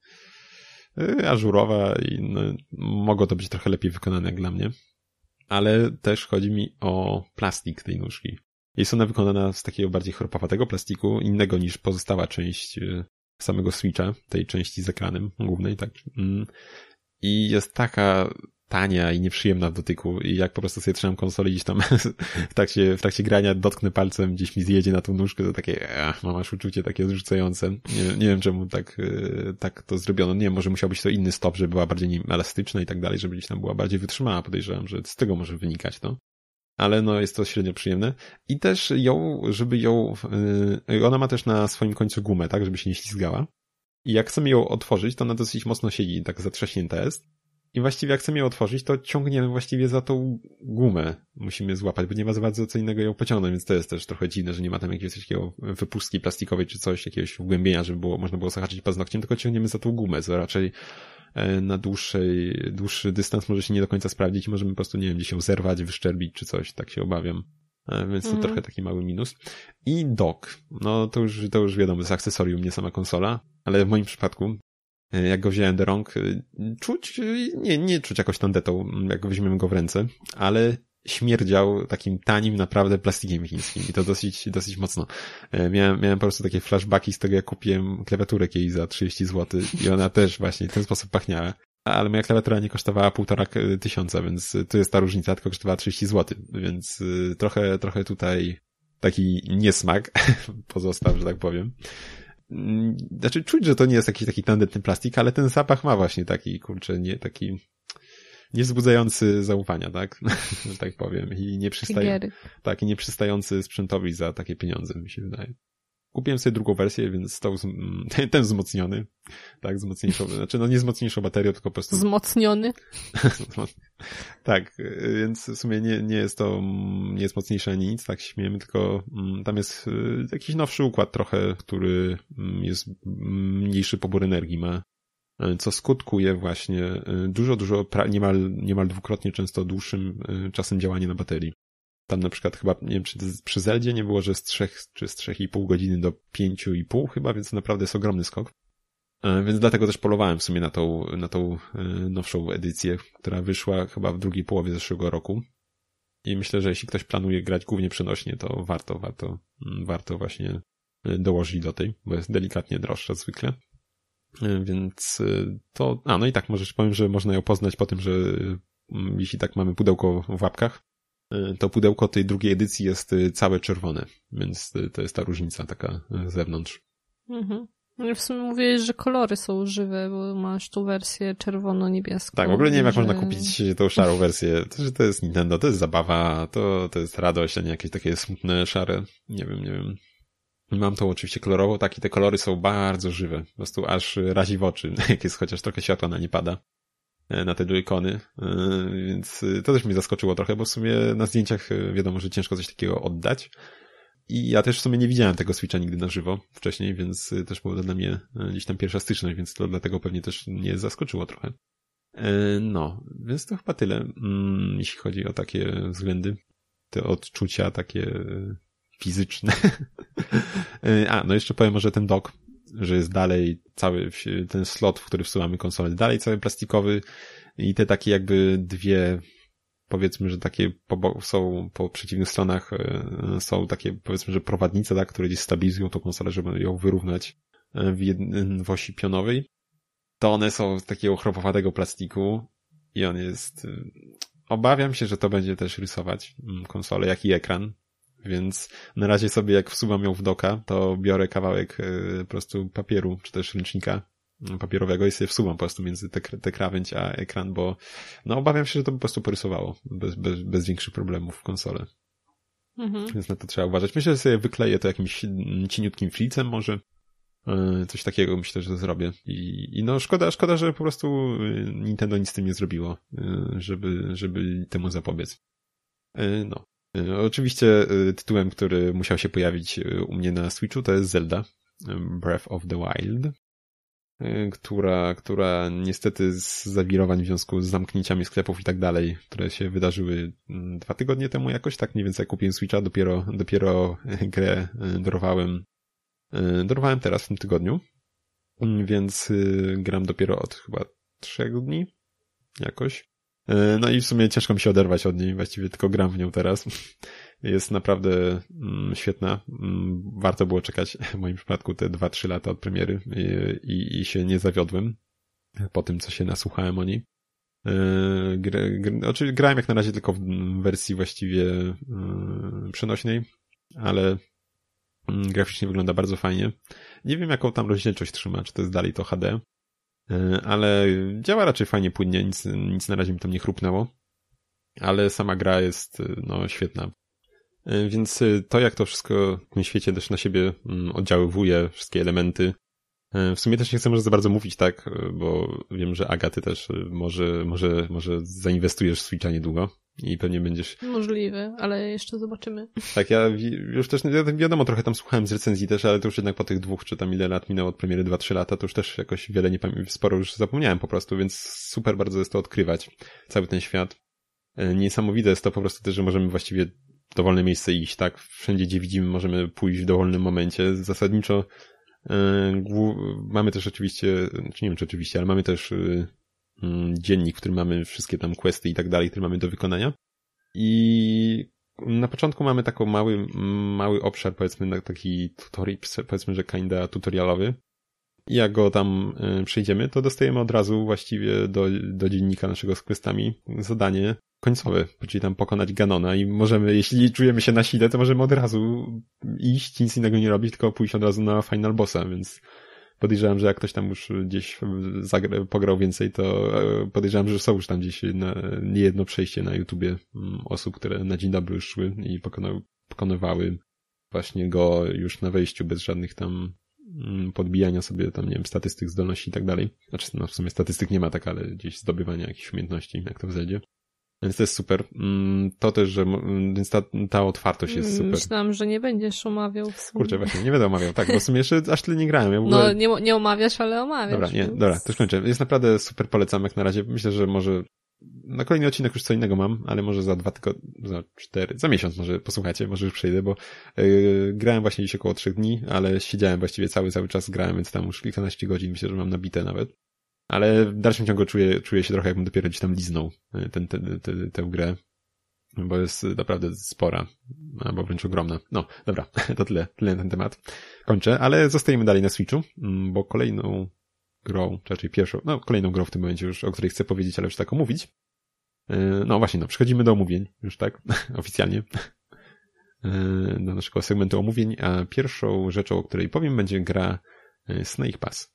Y, ażurowa i no, mogło to być trochę lepiej wykonane jak dla mnie. Ale też chodzi mi o plastik tej nóżki. Jest ona wykonana z takiego bardziej chropowatego plastiku, innego niż pozostała część y, samego Switcha, tej części z ekranem głównej, tak. Mm. I jest taka tania i nieprzyjemna w dotyku i jak po prostu sobie trzymam konsolę gdzieś tam w trakcie, w trakcie grania dotknę palcem, gdzieś mi zjedzie na tą nóżkę, to takie, ach, mam aż uczucie takie odrzucające. Nie, nie wiem czemu tak, e, tak to zrobiono. Nie wiem, może musiał być to inny stop, żeby była bardziej elastyczna i tak dalej, żeby gdzieś tam była bardziej wytrzymała. Podejrzewam, że z tego może wynikać to. Ale no jest to średnio przyjemne. I też ją, żeby ją, yy, ona ma też na swoim końcu gumę, tak, żeby się nie ślizgała. I jak chcemy ją otworzyć, to ona dosyć mocno siedzi, tak zatrzaśnięta jest. I właściwie jak chcemy ją otworzyć, to ciągniemy właściwie za tą gumę. Musimy złapać, bo nie ma za bardzo co innego ją pociągnąć, więc to jest też trochę dziwne, że nie ma tam jakiegoś takiego wypustki plastikowej czy coś, jakiegoś wgłębienia, żeby było, można było zahaczyć paznokciem, tylko ciągniemy za tą gumę, co raczej e, na dłuższej, dłuższy dystans może się nie do końca sprawdzić i możemy po prostu, nie wiem, gdzieś ją zerwać, wyszczerbić czy coś, tak się obawiam. E, więc to mhm. trochę taki mały minus. I dock. No to już, to już wiadomo, jest akcesorium, nie sama konsola, ale w moim przypadku jak go wziąłem do rąk, e, czuć, e, nie, nie czuć jakoś tandetą, jak weźmiemy go w ręce, ale śmierdział takim tanim naprawdę plastikiem chińskim i to dosyć, dosyć mocno. Miałem, miałem po prostu takie flashbacki z tego, jak kupiłem klawiaturę jej za 30 zł i ona też właśnie w ten sposób pachniała. Ale moja klawiatura nie kosztowała półtora tysiąca, więc to jest ta różnica, tylko kosztowała 30 zł, więc trochę, trochę tutaj taki niesmak pozostał, że tak powiem. Mm, znaczy czuć, że to nie jest jakiś taki tandetny plastik, ale ten zapach ma właśnie taki, kurczę, nie taki niezbudzający zaufania, tak? tak powiem. I nie przystaje, tak, i nie przystający sprzętowi za takie pieniądze, mi się wydaje. Kupiłem sobie drugą wersję, więc stał ten, ten wzmocniony. Tak, wzmocniejszą, znaczy no nie wzmocniejszą baterią, tylko po prostu... Wzmocniony? tak, więc w sumie nie, nie jest to, nie jest mocniejsze ani nic, tak śmiejemy, tylko mm, tam jest y, jakiś nowszy układ trochę, który mm, jest mniejszy pobór energii ma, y, co skutkuje właśnie y, dużo, dużo, niemal, niemal dwukrotnie często dłuższym czasem działania na baterii. Tam na przykład chyba, nie wiem, czy przy Zeldzie nie było, że z 3 czy z 3,5 godziny do 5,5 chyba, więc naprawdę jest ogromny skok. E, więc dlatego też polowałem w sumie na tą, na tą e, nowszą edycję, która wyszła chyba w drugiej połowie zeszłego roku. I myślę, że jeśli ktoś planuje grać głównie przenośnie, to warto, warto, mm, warto właśnie e, dołożyć do tej, bo jest delikatnie droższa zwykle. Więc to, a no i tak, może powiem, że można ją poznać po tym, że mm, jeśli tak mamy pudełko w łapkach, to pudełko tej drugiej edycji jest y, całe czerwone, więc y, to jest ta różnica taka z zewnątrz. Mhm. No w sumie mówiłeś, że kolory są żywe, bo masz tu wersję czerwono-niebieską. Tak, w ogóle nie wiem, jak że... można kupić tą szarą wersję. To, że to jest Nintendo, to jest zabawa, to, to jest radość, a nie jakieś takie smutne, szare. Nie wiem, nie wiem. Mam tą oczywiście kolorową, tak i te kolory są bardzo żywe. Po prostu aż razi w oczy, jak jest chociaż trochę światła na nie pada na te joycony, e, więc to też mnie zaskoczyło trochę, bo w sumie na zdjęciach e, wiadomo, że ciężko coś takiego oddać, i ja też w sumie nie widziałem tego Switcha nigdy na żywo wcześniej, więc też było dla mnie gdzieś tam pierwsza styczność, więc to dlatego pewnie też mnie zaskoczyło trochę. E, no, więc to chyba tyle, mm, jeśli chodzi o takie względy, te odczucia takie fizyczne. E, a, no jeszcze powiem może ten dock, że jest dalej cały ten slot, w który wsuwamy konsolę, dalej cały plastikowy i te takie jakby dwie powiedzmy, że takie po, są po przeciwnych stronach e, są takie powiedzmy, że prowadnice, tak, które gdzieś stabilizują tą konsolę, żeby ją wyrównać e, w, jed, w osi pionowej. To one są z takiego chropowatego plastiku i on jest... E, obawiam się, że to będzie też rysować mm, konsolę, jak i ekran, więc na razie sobie jak wsuwam ją w doka, to biorę kawałek po prostu papieru, czy też ręcznika papierowego i sobie wsuwam po prostu między te, te krawędź a ekran, bo no obawiam się, że to po prostu porysowało bez, bez, bez większych problemów w konsolę. Mhm. Więc na to trzeba uważać. Myślę, że sobie wykleję to jakimś cieniutkim flicem może. E, coś takiego myślę, że zrobię. I, I no szkoda, szkoda, że po prostu e, Nintendo nic z tym nie zrobiło, żeby, żeby temu zapobiec. No. Oczywiście tytułem, który musiał się pojawić u mnie na Switchu to jest Zelda Breath of the Wild. Która, która niestety z zawirowań w związku z zamknięciami sklepów i tak dalej, które się wydarzyły mm, dwa tygodnie temu jakoś, tak mniej więcej kupiłem Switcha, dopiero, dopiero grę dorwałem, dorwałem teraz w tym tygodniu, mm, więc gram dopiero od chyba trzech dni jakoś. No i w sumie ciężko mi się oderwać od niej, właściwie tylko gram w nią teraz. Jest naprawdę mm, świetna. Mm, warto było czekać w moim przypadku te 2-3 lata od premiery i, i, i, się nie zawiodłem po tym, co się nasłuchałem o niej. E, oczywiście grałem jak na razie tylko w wersji właściwie przenośnej, ale mm, graficznie wygląda bardzo fajnie. Nie wiem, jaką tam rozdzielczość trzyma, czy to jest dalej to HD, e, ale działa raczej fajnie, płynnie, nic, nic na razie mi tam nie chrupnęło. Ale sama gra jest no, świetna. E, więc e, to, jak to wszystko w tym świecie też na siebie mm, oddziaływuje, wszystkie elementy. E, w sumie też nie chcę może za bardzo mówić tak, bo wiem, że Agaty też może, może, może zainwestujesz w Switcha niedługo i pewnie będziesz... Możliwe, ale jeszcze zobaczymy. Tak, ja już też, wiadomo, trochę tam słuchałem z recenzji też, ale to już jednak po tych dwóch, czy tam ile lat minęło od premiery, dwa, trzy lata, to już też jakoś wiele nie pamiętam, sporo już zapomniałem po prostu, więc super bardzo jest to odkrywać, cały ten świat. Niesamowite jest to po prostu też, że możemy właściwie dowolne miejsce iść, tak? Wszędzie, gdzie widzimy, możemy pójść w dowolnym momencie. Zasadniczo yy, mamy też oczywiście, czy nie wiem czy oczywiście, ale mamy też yy, dziennik, w którym mamy wszystkie tam questy i tak dalej, które mamy do wykonania. I na początku mamy taką mały, mały obszar, powiedzmy, taki tutorial, powiedzmy, że kinda tutorialowy. Jak go tam przejdziemy, to dostajemy od razu właściwie do, do dziennika naszego z questami zadanie końcowy, czyli tam pokonać Ganona i możemy, jeśli czujemy się na sile, to możemy od razu iść, nic innego nie robić, tylko pójść od razu na final bossa, więc podejrzewam, że jak ktoś tam już gdzieś zagra, pograł więcej, to e, podejrzewam, że są już tam gdzieś na, niejedno przejście na YouTubie mm, osób, które na dzień dobry już szły i pokonywały właśnie go już na wejściu bez żadnych tam mm, podbijania sobie tam, nie wiem, statystyk, zdolności i tak dalej. Znaczy, no w sumie statystyk nie ma tak, ale gdzieś zdobywania jakichś umiejętności, jak to w. Więc to jest super. Mm, to też, że więc ta, ta otwartość jest super. Myślałam, że nie będziesz omawiał w sumie. Kurczę, właśnie, nie będę omawiał, tak, bo w sumie jeszcze aż tyle nie grałem. Ja ogóle... No, nie, nie omawiasz, ale omawiasz. Dobra, nie, więc... dobra, to skończę. Jest naprawdę super, polecam jak na razie. Myślę, że może na kolejny odcinek już co innego mam, ale może za dwa tygodnie, za cztery, za miesiąc może posłuchajcie, może już przejdę, bo yy, grałem właśnie dziś około trzech dni, ale siedziałem właściwie cały, cały czas grałem, więc tam już kilkanaście godzin, myślę, że mam nabite nawet. Ale w dalszym ciągu czuję, czuję się trochę jakbym dopiero gdzieś tam liznął e, ten, ten, ten, tę grę, bo jest naprawdę spora, albo wręcz ogromna. No, dobra, to tyle, tyle na ten temat. Kończę, ale zostajemy dalej na Switchu, mm, bo kolejną grą, czy raczej pierwszą, no kolejną grą w tym momencie już, o której chcę powiedzieć, ale już tak omówić. E, no właśnie, no, przechodzimy do omówień, już tak, oficjalnie, e, do naszego segmentu omówień, a pierwszą rzeczą, o której powiem, będzie gra Snake Pass.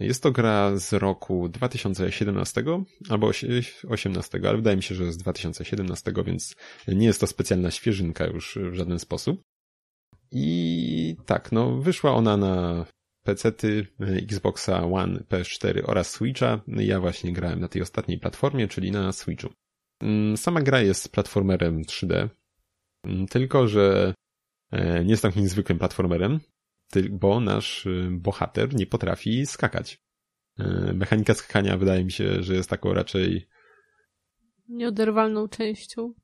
Jest to gra z roku 2017 albo 2018, ale wydaje mi się, że z 2017, więc nie jest to specjalna świeżynka już w żaden sposób. I tak, no, wyszła ona na PC-ty, Xboxa One, PS4 oraz Switcha. Ja właśnie grałem na tej ostatniej platformie, czyli na Switchu. Mm, sama gra jest platformerem 3D, mm, tylko że e, nie jest takim zwykłym platformerem, bo nasz y, bohater nie potrafi skakać. E, mechanika skakania wydaje mi się, że jest taką raczej nieoderwalną częścią.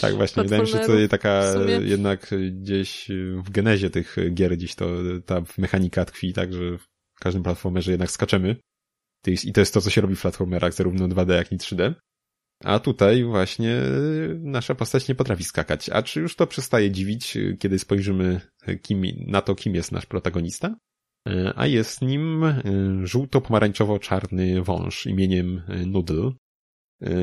Tak, właśnie. Wydaje mi się, że to taka jednak gdzieś w genezie tych gier gdzieś to ta mechanika tkwi, tak, że w każdym platformerze jednak skaczemy. I to jest to, co się robi w platformerach, zarówno 2D, jak i 3D. A tutaj właśnie nasza postać nie potrafi skakać. A czy już to przestaje dziwić, kiedy spojrzymy kim, na to, kim jest nasz protagonista? A jest nim żółto-pomarańczowo-czarny wąż imieniem Noodle.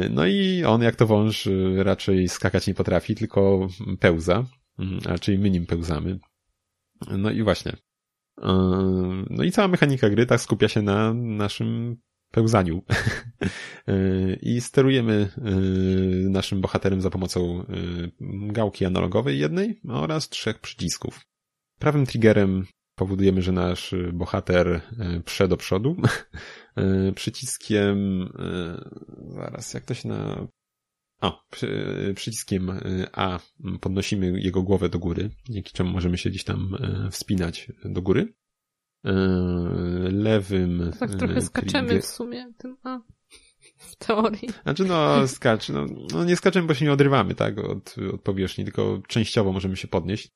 No i on, jak to wąż, raczej skakać nie potrafi, tylko pełza. A czyli my nim pełzamy. No i właśnie. No i cała mechanika gry tak skupia się na naszym pełzaniu. I sterujemy y, naszym bohaterem za pomocą y, gałki analogowej jednej oraz trzech przycisków. Prawym triggerem powodujemy, że nasz bohater y, prze do przodu. Przyciskiem, zaraz, jak to się na... O, przyciskiem A podnosimy jego głowę do góry, dzięki czemu możemy się gdzieś tam wspinać do góry. E, lewym. Tak trochę e, skaczemy w sumie tym A. W teorii. Znaczy no skacz, no, no nie skaczemy, bo się nie odrywamy, tak, od, od powierzchni, tylko częściowo możemy się podnieść.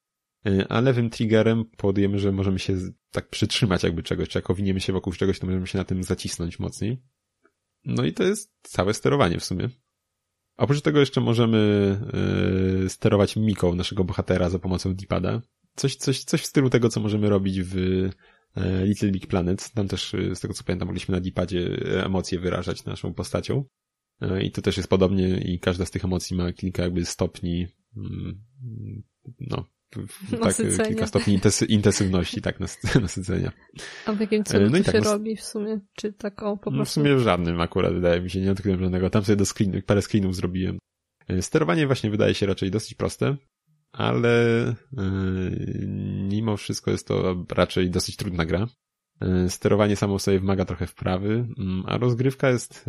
E, a lewym triggerem powodujemy, że możemy się tak przytrzymać jakby czegoś, czy jak owiniemy się wokół czegoś, to możemy się na tym zacisnąć mocniej. No i to jest całe sterowanie w sumie. Oprócz tego jeszcze możemy yy, sterować miką naszego bohatera za pomocą D-pada. Coś, coś, coś w stylu tego, co możemy robić w Little Big Planet. Tam też, e, z tego co pamiętam, mogliśmy na dipadzie e, emocje wyrażać naszą postacią. I to też jest podobnie i każda z tych emocji ma kilka jakby stopni, mm, no, tak, kilka stopni intensywności, tak, nasycenia. A w jakim celu no to tak, się robi w sumie? Czy tak o, po prostu? No w sumie w żadnym akurat, wydaje mi się, nie odkryłem żadnego. Tam sobie do screen, parę screenów zrobiłem. Sterowanie właśnie wydaje się raczej dosyć proste ale yy, mimo wszystko jest to raczej dosyć trudna gra. Yy, sterowanie samo sobie wymaga trochę wprawy, yy, a rozgrywka jest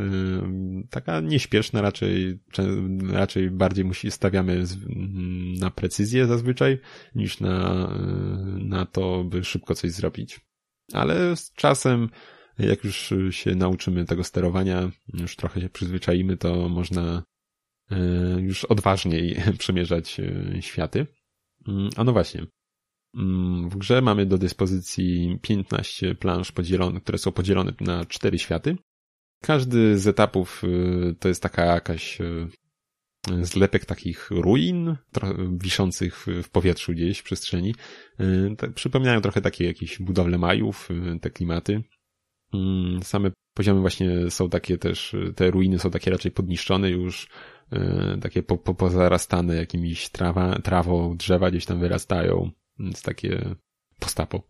taka nieśpieszna, raczej, raczej bardziej musi, stawiamy na precyzję zazwyczaj, niż na, na to, by szybko coś zrobić. Ale z czasem, jak już się nauczymy tego sterowania, już trochę się przyzwyczaimy, to można E, już odważniej przemierzać e, światy. Mm, a no właśnie. Mm, w grze mamy do dyspozycji 15 plansz podzielonych, które są podzielone na cztery światy. Każdy z etapów e, to jest taka jakaś zlepek takich ruin wiszących w powietrzu gdzieś w przestrzeni. Tak, przypominają trochę takie jakieś budowle Majów, te klimaty. Mm, same poziomy właśnie są takie też, te ruiny są takie raczej podniszczone już, E, takie po, po, pozarastane jakimiś trawa, trawą, drzewa gdzieś tam wyrastają, więc takie postapo.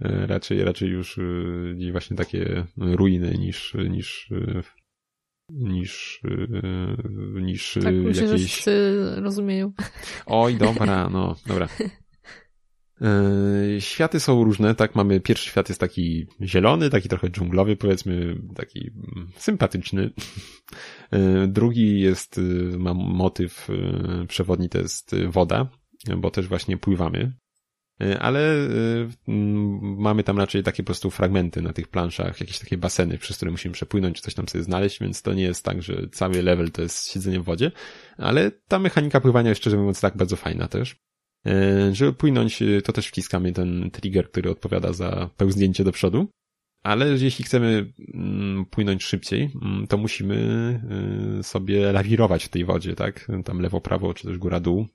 E, raczej, raczej już e, właśnie takie ruiny niż, niż niż, niż tak, myślę, jakieś... że rozumieją. Oj, dobra, no, dobra. E, światy są różne, tak? Mamy pierwszy świat jest taki zielony, taki trochę dżunglowy, powiedzmy, taki mm, sympatyczny. E, drugi jest, y, ma motyw przewodni, to jest woda, bo też właśnie pływamy. E, ale mamy tam raczej takie po prostu fragmenty na tych planszach, jakieś takie baseny, przez które musimy przepłynąć, coś tam sobie znaleźć, więc to nie jest tak, że cały level to jest siedzenie w wodzie, ale ta mechanika pływania jest szczerze mówiąc tak bardzo fajna też. E, żeby płynąć, e, to też wciskamy ten trigger, który odpowiada za pełznięcie do przodu. Ale jeśli chcemy mm, płynąć szybciej, mm, to musimy e, sobie lawirować w tej wodzie, tak? Tam lewo, prawo, czy też góra, dół.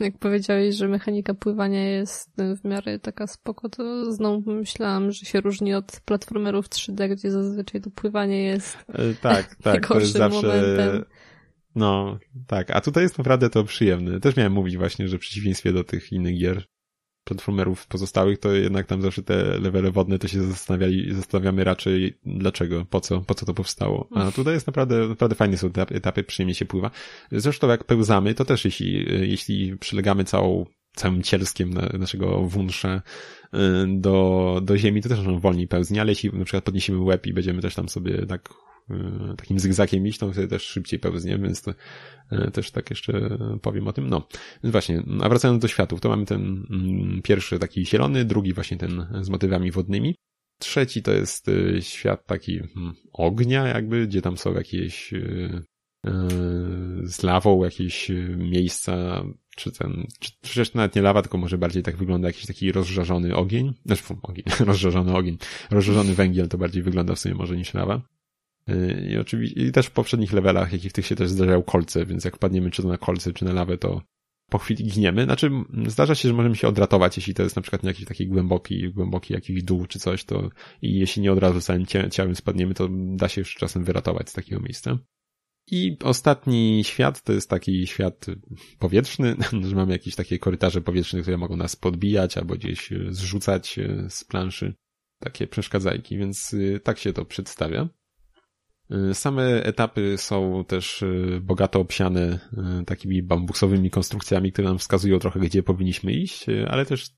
Jak powiedziałeś, że mechanika pływania jest w miarę taka spoko, to znowu myślałam, że się różni od platformerów 3D, gdzie zazwyczaj to pływanie jest tak, tak, to jest zawsze momentem. No, tak. A tutaj jest naprawdę to przyjemne. Też miałem mówić właśnie, że w przeciwieństwie do tych innych gier, platformerów pozostałych, to jednak tam zawsze te levele wodne to się zastanawiali, zastanawiamy raczej dlaczego, po co, po co to powstało. A tutaj jest naprawdę, naprawdę fajnie są te etapy, przyjemnie się pływa. Zresztą jak pełzamy, to też jeśli, jeśli przylegamy całą całym cielskiem na, naszego wunsza y, do, do ziemi, to też on wolniej pełznie, ale jeśli na przykład podniesiemy łeb i będziemy też tam sobie tak takim zygzakiem iść, to wtedy też szybciej pełznie, więc to y, też tak jeszcze powiem o tym. No, właśnie, a wracając do światów, to mamy ten mm, pierwszy taki zielony, drugi właśnie ten z motywami wodnymi. Trzeci to jest świat taki mm, ognia jakby, gdzie tam są jakieś z lawą, jakieś miejsca czy ten, czy, przecież nawet nie lawa, tylko może bardziej tak wygląda jakiś taki rozżarzony ogień, znaczy ogień, rozżarzony ogień, rozżarzony węgiel to bardziej wygląda w sumie może niż lawa. Y, I oczywiście, i też w poprzednich levelach, jak i w tych się też zdarzają kolce, więc jak padniemy czy to na kolce, czy na lawę, to po chwili giniemy. Znaczy, zdarza się, że możemy się odratować, jeśli to jest na przykład jakiś taki głęboki, głęboki jakiś dół czy coś, to i jeśli nie od razu całym ciałem spadniemy, to da się już czasem wyratować z takiego miejsca. I ostatni świat to jest taki świat powietrzny, że mamy jakieś takie korytarze powietrzne, które mogą nas podbijać albo gdzieś e, zrzucać e, z planszy. Takie przeszkadzajki, więc e, tak się to przedstawia. Same etapy są też bogato obsiane takimi bambusowymi konstrukcjami, które nam wskazują trochę, gdzie powinniśmy iść, ale też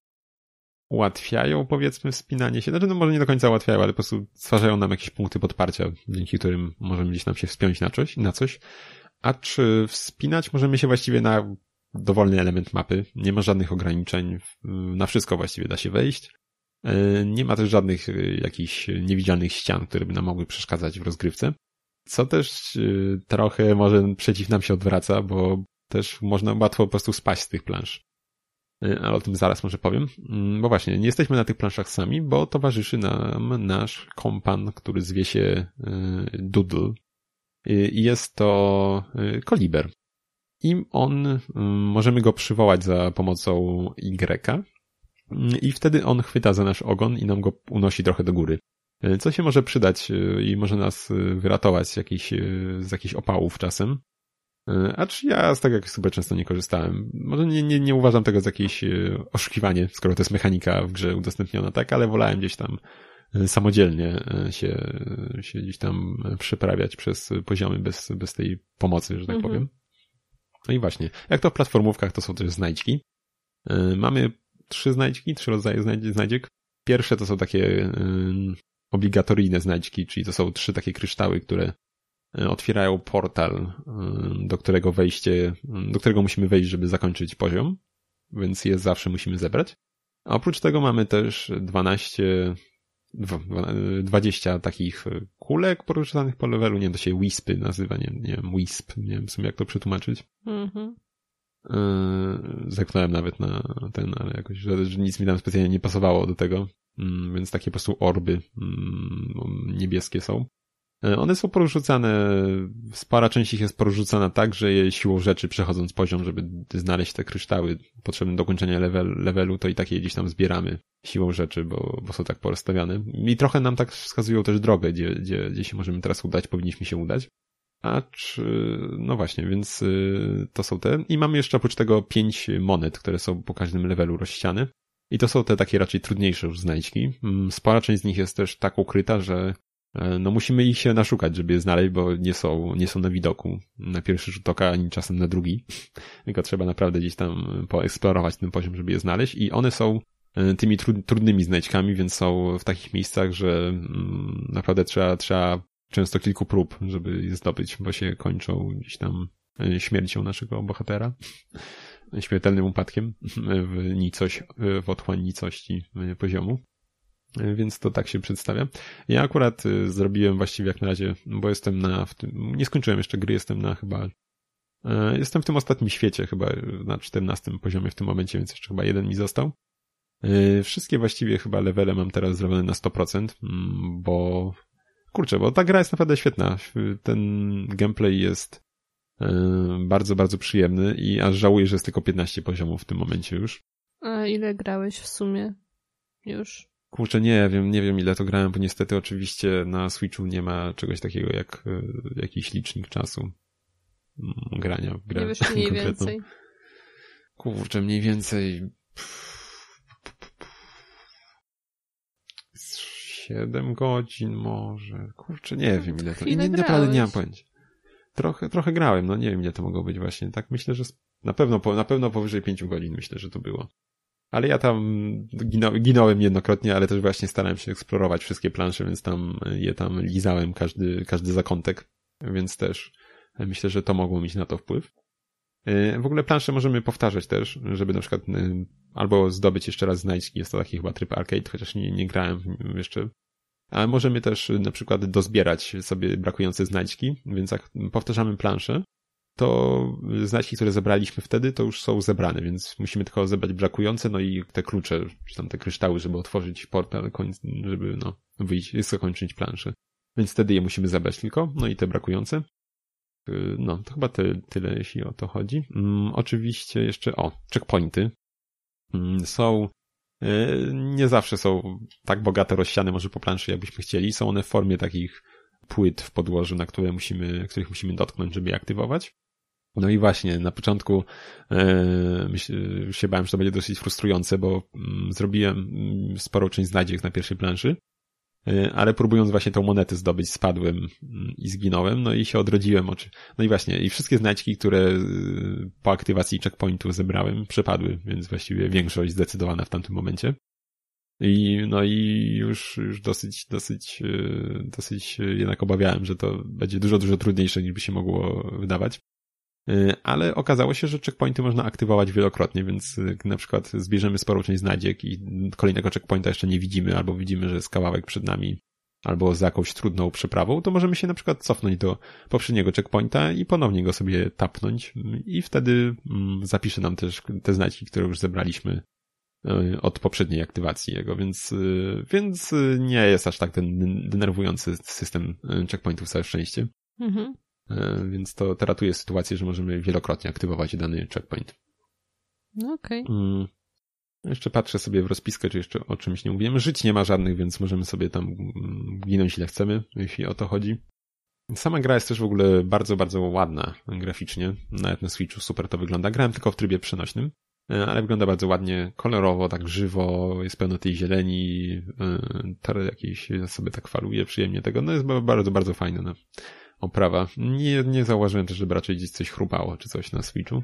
ułatwiają, powiedzmy, wspinanie się. Znaczy, no może nie do końca ułatwiają, ale po prostu stwarzają nam jakieś punkty podparcia, dzięki którym możemy gdzieś nam się wspiąć na coś, na coś. A czy wspinać możemy się właściwie na dowolny element mapy. Nie ma żadnych ograniczeń. Na wszystko właściwie da się wejść. E, nie ma też żadnych e, jakichś niewidzialnych ścian, które by nam mogły przeszkadzać w rozgrywce. Co też e, trochę może przeciw nam się odwraca, bo też można łatwo po prostu spaść z tych plansz. Ale o tym zaraz może powiem. Mm, bo właśnie, nie jesteśmy na tych planszach sami, bo towarzyszy nam nasz kompan, który zwie się Doodle. I jest to koliber. I on, mm, możemy go przywołać za pomocą Y. I wtedy on chwyta za nasz ogon i nam go unosi trochę do góry. Co się może przydać i może nas wyratować z jakichś, z jakichś opałów czasem. E, acz ja z tego jak super często nie korzystałem. Może nie, nie, nie uważam tego za jakieś e, oszukiwanie, skoro to jest mechanika w grze udostępniona, tak, ale wolałem gdzieś tam e, samodzielnie się, się gdzieś tam przeprawiać przez poziomy bez, bez tej pomocy, że tak mhm. powiem. No i właśnie, jak to w platformówkach, to są też znajdźki. Mamy trzy znajdźki, trzy rodzaje znajdziek. Pierwsze to są takie obligatoryjne znajdźki, czyli to są trzy takie kryształy, które E, otwierają portal, e, do którego wejście, do którego musimy wejść, żeby zakończyć poziom, więc je zawsze musimy zebrać. A oprócz tego mamy też 12, 20 takich kulek poruszanych po levelu, nie wiem, to się wispy nazywa, nie, nie wiem, wisp, nie wiem w sumie jak to przetłumaczyć. Mhm. E, Zerknąłem nawet na ten, ale jakoś że nic mi tam specjalnie nie pasowało do tego, mm, więc takie po prostu orby mm, niebieskie są. E, one są porzucane, spora część ich jest porzucana tak, że je siłą rzeczy przechodząc poziom, żeby znaleźć te kryształy potrzebne do kończenia level, levelu, to i takie gdzieś tam zbieramy siłą rzeczy, bo, bo są tak porozstawiane. I trochę nam tak wskazują też drogę, gdzie, gdzie, gdzie się możemy teraz udać, powinniśmy się udać. A czy, no właśnie, więc y, to są te. I mamy jeszcze oprócz tego pięć monet, które są po każdym levelu rozsiane. I to są te takie raczej trudniejsze już znajdźki. Mm, spora część z nich jest też tak ukryta, że E, no musimy ich się naszukać, żeby je znaleźć, bo nie są, nie są na widoku na pierwszy rzut oka, ani czasem na drugi. Tylko trzeba naprawdę gdzieś tam poeksplorować ten poziom, żeby je znaleźć i one są e, tymi trudnymi znajdźkami, więc są w takich miejscach, że mm, naprawdę trzeba, trzeba często kilku prób, żeby je zdobyć, bo się kończą gdzieś tam e, śmiercią naszego bohatera, śmiertelnym upadkiem w nicość, w otchłań nicości poziomu. Więc to tak się przedstawia. Ja akurat zrobiłem właściwie jak na razie, bo jestem na, w tym, nie skończyłem jeszcze gry, jestem na chyba, e, jestem w tym ostatnim świecie chyba na 14 poziomie w tym momencie, więc jeszcze chyba jeden mi został. E, wszystkie właściwie chyba levele mam teraz zrobione na 100%, mm, bo kurczę, bo ta gra jest naprawdę świetna. Ten gameplay jest e, bardzo, bardzo przyjemny i aż żałuję, że jest tylko 15 poziomów w tym momencie już. A ile grałeś w sumie już? Kurczę, nie wiem, nie wiem ile to grałem, bo niestety oczywiście na Switchu nie ma czegoś takiego jak y, jakiś licznik czasu mm, grania w grę. Nie wiesz mniej więcej. Kurczę, mniej więcej 7 godzin może. Kurczę, nie wiem ile to. I nie, naprawdę nie mam pojęcia. Trochę, trochę grałem, no nie wiem ile to mogło być właśnie. Tak myślę, że na pewno, na pewno powyżej 5 godzin myślę, że to było. Ale ja tam ginąłem jednokrotnie, ale też właśnie starałem się eksplorować wszystkie plansze, więc tam je tam lizałem każdy, każdy zakątek, więc też myślę, że to mogło mieć na to wpływ. E, w ogóle plansze możemy powtarzać też, żeby na przykład e, albo zdobyć jeszcze raz znajdźki. Jest to taki chyba tryb arcade, chociaż nie, nie grałem jeszcze. Ale możemy też na przykład dozbierać sobie brakujące znajdźki, więc jak powtarzamy planszę, to znajdźki, które zebraliśmy wtedy, to już są zebrane, więc musimy tylko zebrać brakujące, no i te klucze, czy tam te kryształy, żeby otworzyć portal, żeby no, wyjść, zakończyć planszę. Więc wtedy je musimy zebrać tylko, no i te brakujące. Y, no, to chyba ty, tyle, jeśli o to chodzi. Mm, oczywiście jeszcze, o, checkpointy. Mm, są, y, nie zawsze są tak bogate rozsiane może po planszy, jakbyśmy chcieli. Są one w formie takich płyt w podłożu, na które musimy, których musimy dotknąć, żeby je aktywować. No i właśnie, na początku e, myśl, się bałem, że to będzie dosyć frustrujące, bo mm, zrobiłem mm, sporą część znajdziek na pierwszej planszy, e, ale próbując właśnie tą monetę zdobyć, spadłem mm, i zginąłem, no i się odrodziłem. Oczy. No i właśnie, i wszystkie znajdźki, które e, po aktywacji checkpointu zebrałem, przepadły, więc właściwie większość zdecydowana w tamtym momencie. I, no i już, już dosyć, dosyć, e, dosyć jednak obawiałem, że to będzie dużo, dużo trudniejsze niż by się mogło wydawać. Y, ale okazało się, że checkpointy można aktywować wielokrotnie, więc y, na przykład zbierzemy sporą część znajdziek i kolejnego checkpointa jeszcze nie widzimy, albo widzimy, że jest kawałek przed nami, albo z jakąś trudną przeprawą, to możemy się na przykład cofnąć do poprzedniego checkpointa i ponownie go sobie tapnąć i wtedy mm, zapisze nam też te znajdźki, które już zebraliśmy y, od poprzedniej aktywacji jego, więc, więc nie jest aż tak ten denerwujący system checkpointów całe szczęście. Mhm. E, więc to, to ratuje sytuację, że możemy wielokrotnie aktywować dany checkpoint. No okej. Okay. Mm. Jeszcze patrzę sobie w rozpiskę, czy jeszcze o czymś nie mówiłem. Żyć nie ma żadnych, więc możemy sobie tam ginąć ile chcemy, jeśli o to chodzi. Sama gra jest też w ogóle bardzo, bardzo ładna graficznie. Nawet na Switchu super to wygląda. Grałem tylko w trybie przenośnym, e, ale wygląda bardzo ładnie, kolorowo, tak żywo, jest pełno tej zieleni, e, tar jakiejś sobie tak faluje przyjemnie tego. No jest bardzo, bardzo fajne. No oprawa. Nie, nie zauważyłem też, żeby raczej gdzieś coś chrupało, czy coś na Switchu.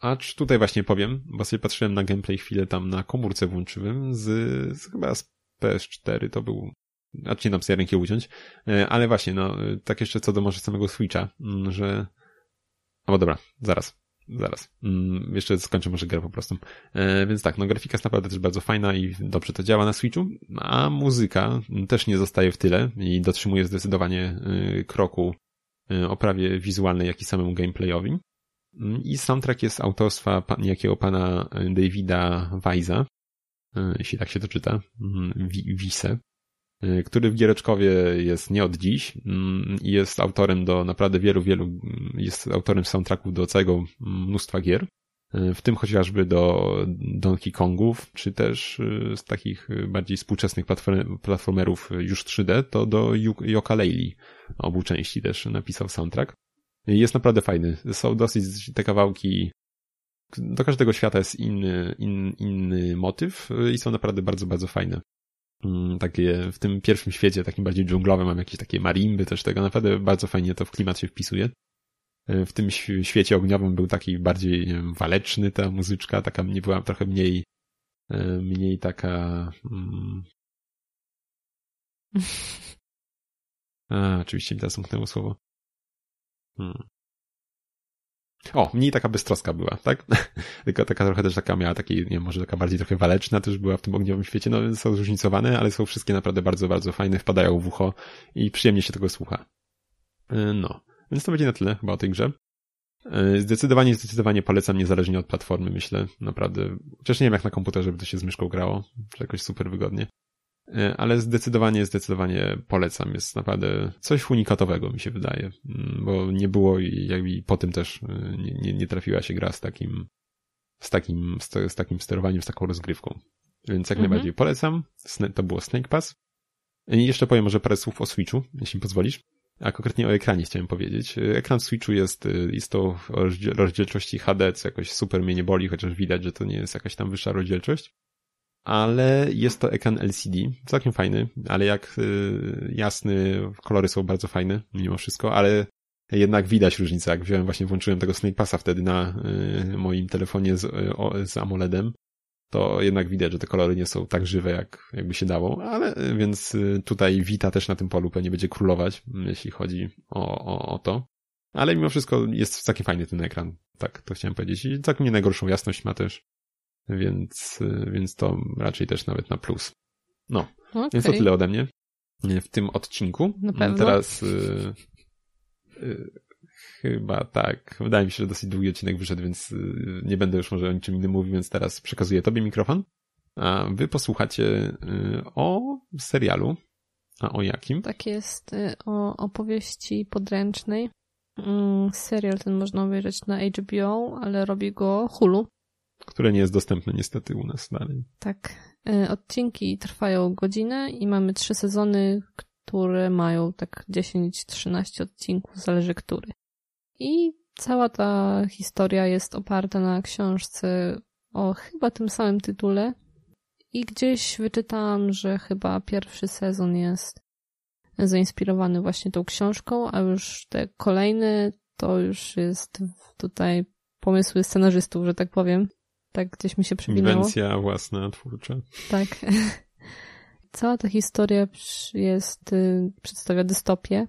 Acz tutaj właśnie powiem, bo sobie patrzyłem na gameplay chwilę tam na komórce włączyłem z, z chyba z PS4 to był, a nie dam sobie ręki uciąć, e, ale właśnie, no, tak jeszcze co do może samego Switcha, mm, że, o dobra, zaraz, zaraz, mm, jeszcze skończę może grę po prostu. E, więc tak, no grafika jest naprawdę też bardzo fajna i dobrze to działa na Switchu, a muzyka też nie zostaje w tyle i dotrzymuje zdecydowanie y, kroku y, oprawie wizualnej, jak i samemu gameplayowi. Mm, I soundtrack jest autorstwa niejakiego pana Davida Weisa, y, jeśli tak się to czyta, mm, Wise, który w Giereczkowie jest nie od dziś mm, i jest autorem do naprawdę wielu, wielu, jest autorem soundtracków do całego mnóstwa gier w tym chociażby do Donkey Kongów, czy też y, z takich bardziej współczesnych platformerów już 3D, to do Yooka-Laylee obu części też napisał soundtrack. Jest naprawdę fajny. Są dosyć te kawałki do każdego świata jest inny, in, inny motyw i są naprawdę bardzo, bardzo fajne. Mm, takie w tym pierwszym świecie, takim bardziej dżunglowym, mam jakieś takie marimby też tego, naprawdę bardzo fajnie to w klimat się wpisuje w tym świecie ogniowym był taki bardziej, nie wiem, waleczny ta muzyczka, taka nie była trochę mniej, e, mniej taka. Mm... A, oczywiście mi teraz umknęło słowo. Hmm. O, mniej taka beztroska była, tak? Tylko taka trochę też taka miała taki, nie wiem, może taka bardziej trochę waleczna też była w tym ogniowym świecie. No, są zróżnicowane, ale są wszystkie naprawdę bardzo, bardzo fajne, wpadają w ucho i przyjemnie się tego słucha. E, no. Więc to będzie na tyle chyba o tej grze. E, zdecydowanie, zdecydowanie polecam niezależnie od platformy, myślę, naprawdę. Chociaż nie wiem jak na komputerze by to się z myszką grało, czy jakoś super wygodnie. E, ale zdecydowanie, zdecydowanie polecam. Jest naprawdę coś unikatowego, mi się wydaje. Mm, bo nie było jakby po tym też e, nie, nie, nie trafiła się gra z takim, z takim, z, takim sterowaniem, z taką rozgrywką. Więc jak mhm. najbardziej polecam. To było Snake Pass. I jeszcze powiem może parę słów o Switchu, jeśli pozwolisz. A konkretnie o ekranie chciałem powiedzieć. Ekran Switchu jest, jest to rozdzielczości HD, co jakoś super mnie nie boli, chociaż widać, że to nie jest jakaś tam wyższa rozdzielczość. Ale jest to ekran LCD, całkiem fajny, ale jak y, jasny, kolory są bardzo fajne mimo wszystko, ale jednak widać różnicę, jak wziąłem, właśnie włączyłem tego Snake Passa wtedy na y, moim telefonie z, o, z AMOLEDem, to jednak widać, że te kolory nie są tak żywe, jak jakby się dało, ale więc tutaj Vita też na tym polu pewnie będzie królować, jeśli chodzi o, o, o to. Ale mimo wszystko jest całkiem fajny ten ekran, tak to chciałem powiedzieć. I całkiem nie najgorszą jasność ma też, więc, więc to raczej też nawet na plus. No, okay. więc to tyle ode mnie w tym odcinku. Na pewno. Teraz y, y, chyba tak. Wydaje mi się, że dosyć długi odcinek wyszedł, więc y, nie będę już może o niczym innym mówił, więc teraz przekazuję tobie mikrofon. A wy posłuchacie y, o serialu. A o jakim? Tak jest, y, o opowieści podręcznej. Mm, serial ten można obejrzeć na HBO, ale robi go Hulu. Które nie jest dostępne niestety u nas dalej. Tak. Odcinki trwają godzinę i mamy trzy sezony, które mają tak 10-13 odcinków, zależy który. I cała ta historia jest oparta na książce o chyba tym samym tytule. I gdzieś wyczytałam, że chyba pierwszy sezon jest zainspirowany właśnie tą książką, a już te kolejne to już jest tutaj pomysły scenarzystów, że tak powiem. Tak gdzieś mi się przewinęło. Inwencja własna, twórcza. Tak. Cała ta historia jest, y, przedstawia dystopię,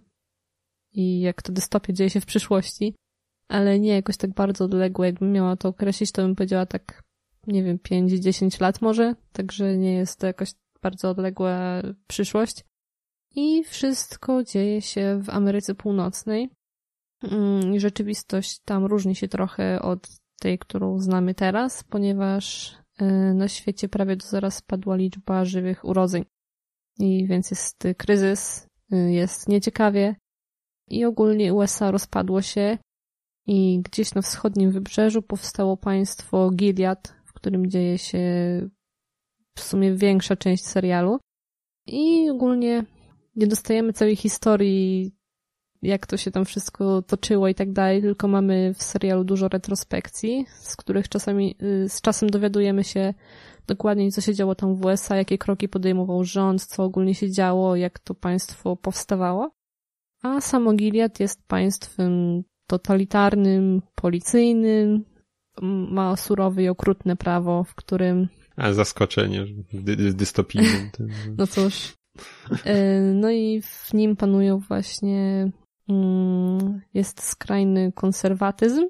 i jak to dystopia dzieje się w przyszłości, ale nie jakoś tak bardzo odległe. Jakbym miała to określić, to bym powiedziała tak, nie wiem, 5-10 lat może, także nie jest to jakoś bardzo odległa przyszłość. I wszystko dzieje się w Ameryce Północnej. Mm, rzeczywistość tam różni się trochę od tej, którą znamy teraz, ponieważ y, na świecie prawie do zaraz spadła liczba żywych urodzeń. I więc jest kryzys, y, jest nieciekawie, i ogólnie USA rozpadło się i gdzieś na wschodnim wybrzeżu powstało państwo Gilead, w którym dzieje się w sumie większa część serialu. I ogólnie nie dostajemy całej historii, jak to się tam wszystko toczyło i tak dalej, tylko mamy w serialu dużo retrospekcji, z których czasami, y, z czasem dowiadujemy się dokładnie, co się działo tam w USA, jakie kroki podejmował rząd, co ogólnie się działo, jak to państwo powstawało a samo Gilead jest państwem totalitarnym, policyjnym, ma surowe i okrutne prawo, w którym... A zaskoczenie dy dystopijnym. no cóż. E, no i w nim panują właśnie jest skrajny konserwatyzm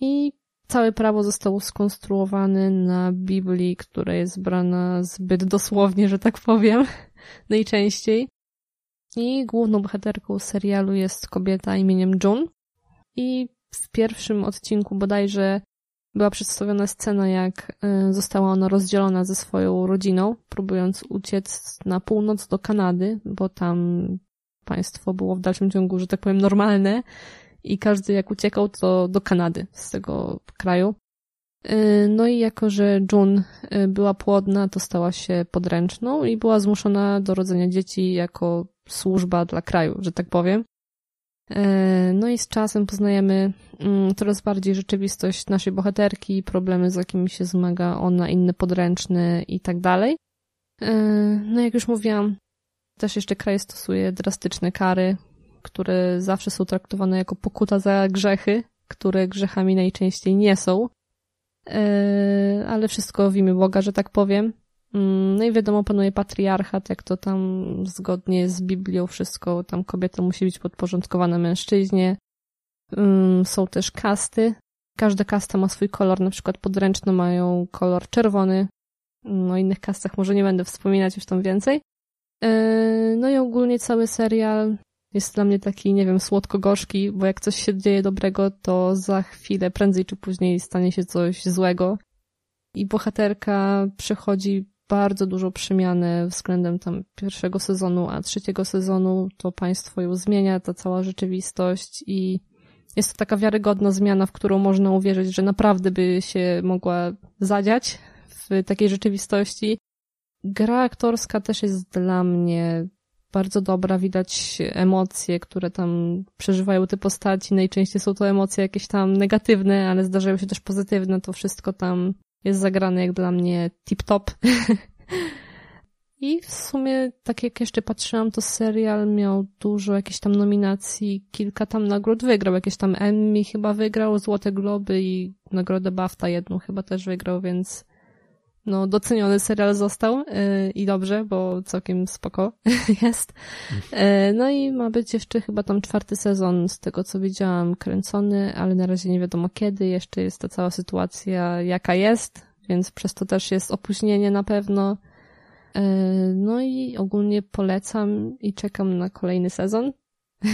i całe prawo zostało skonstruowane na Biblii, która jest brana zbyt dosłownie, że tak powiem, najczęściej. I główną bohaterką serialu jest kobieta imieniem June. I w pierwszym odcinku bodajże była przedstawiona scena, jak y, została ona rozdzielona ze swoją rodziną, próbując uciec na północ do Kanady, bo tam państwo było w dalszym ciągu, że tak powiem, normalne i każdy jak uciekał, to do Kanady z tego kraju. Y, no i jako, że June y, była płodna, to stała się podręczną i była zmuszona do rodzenia dzieci jako służba dla kraju, że tak powiem. E, no i z czasem poznajemy mm, coraz bardziej rzeczywistość naszej bohaterki, problemy, z jakimi się zmaga ona, inne podręczne i tak dalej. No jak już mówiłam, też jeszcze kraj stosuje drastyczne kary, które zawsze są traktowane jako pokuta za grzechy, które grzechami najczęściej nie są. E, ale wszystko w imię Boga, że tak powiem. Mm, no i wiadomo, panuje patriarchat, jak to tam zgodnie z Biblią wszystko, tam kobieta musi być podporządkowana mężczyźnie. Mm, są też kasty. Każda kasta ma swój kolor, na przykład podręczne mają kolor czerwony. No, o innych kastach może nie będę wspominać już tam więcej. E, no i ogólnie cały serial jest dla mnie taki, nie wiem, słodko-gorzki, bo jak coś się dzieje dobrego, to za chwilę, prędzej czy później stanie się coś złego. I bohaterka przechodzi bardzo dużo przemiany względem tam pierwszego sezonu, a trzeciego sezonu to państwo ją zmienia, ta cała rzeczywistość i jest to taka wiarygodna zmiana, w którą można uwierzyć, że naprawdę by się mogła zadziać w takiej rzeczywistości. Gra aktorska też jest dla mnie bardzo dobra, widać emocje, które tam przeżywają te postaci. Najczęściej są to emocje jakieś tam negatywne, ale zdarzają się też pozytywne. To wszystko tam jest zagrane jak dla mnie tip-top. I w sumie, tak jak jeszcze patrzyłam, to serial miał dużo jakichś tam nominacji, kilka tam nagród wygrał, jakieś tam Emmy chyba wygrał, Złote Globy i nagrodę BAFTA jedną chyba też wygrał, więc no doceniony serial został yy, i dobrze, bo całkiem spoko jest. Yy, no i ma być jeszcze chyba tam czwarty sezon z tego co widziałam kręcony, ale na razie nie wiadomo kiedy, jeszcze jest ta cała sytuacja jaka jest, więc przez to też jest opóźnienie na pewno. Yy, no i ogólnie polecam i czekam na kolejny sezon.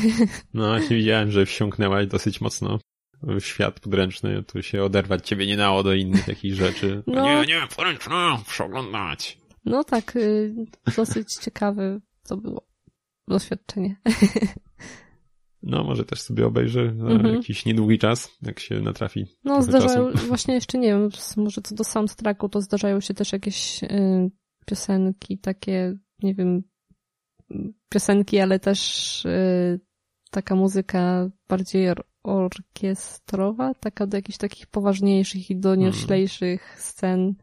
No, właśnie widziałem, że wsiąknęłaś dosyć mocno świat podręczny, tu się oderwać ciebie nie nało do innych jakichś rzeczy. No, nie, nie, podręczny, przeglądać. No tak, y, dosyć ciekawe to było doświadczenie. No, może też sobie obejrzę na mhm. jakiś niedługi czas, jak się natrafi. No, zdarzają, czasu. właśnie jeszcze nie wiem, może co do soundtracku, to zdarzają się też jakieś y, piosenki takie, nie wiem, piosenki, ale też y, taka muzyka bardziej orkiestrowa, taka do jakichś takich poważniejszych i donioślejszych hmm. scen,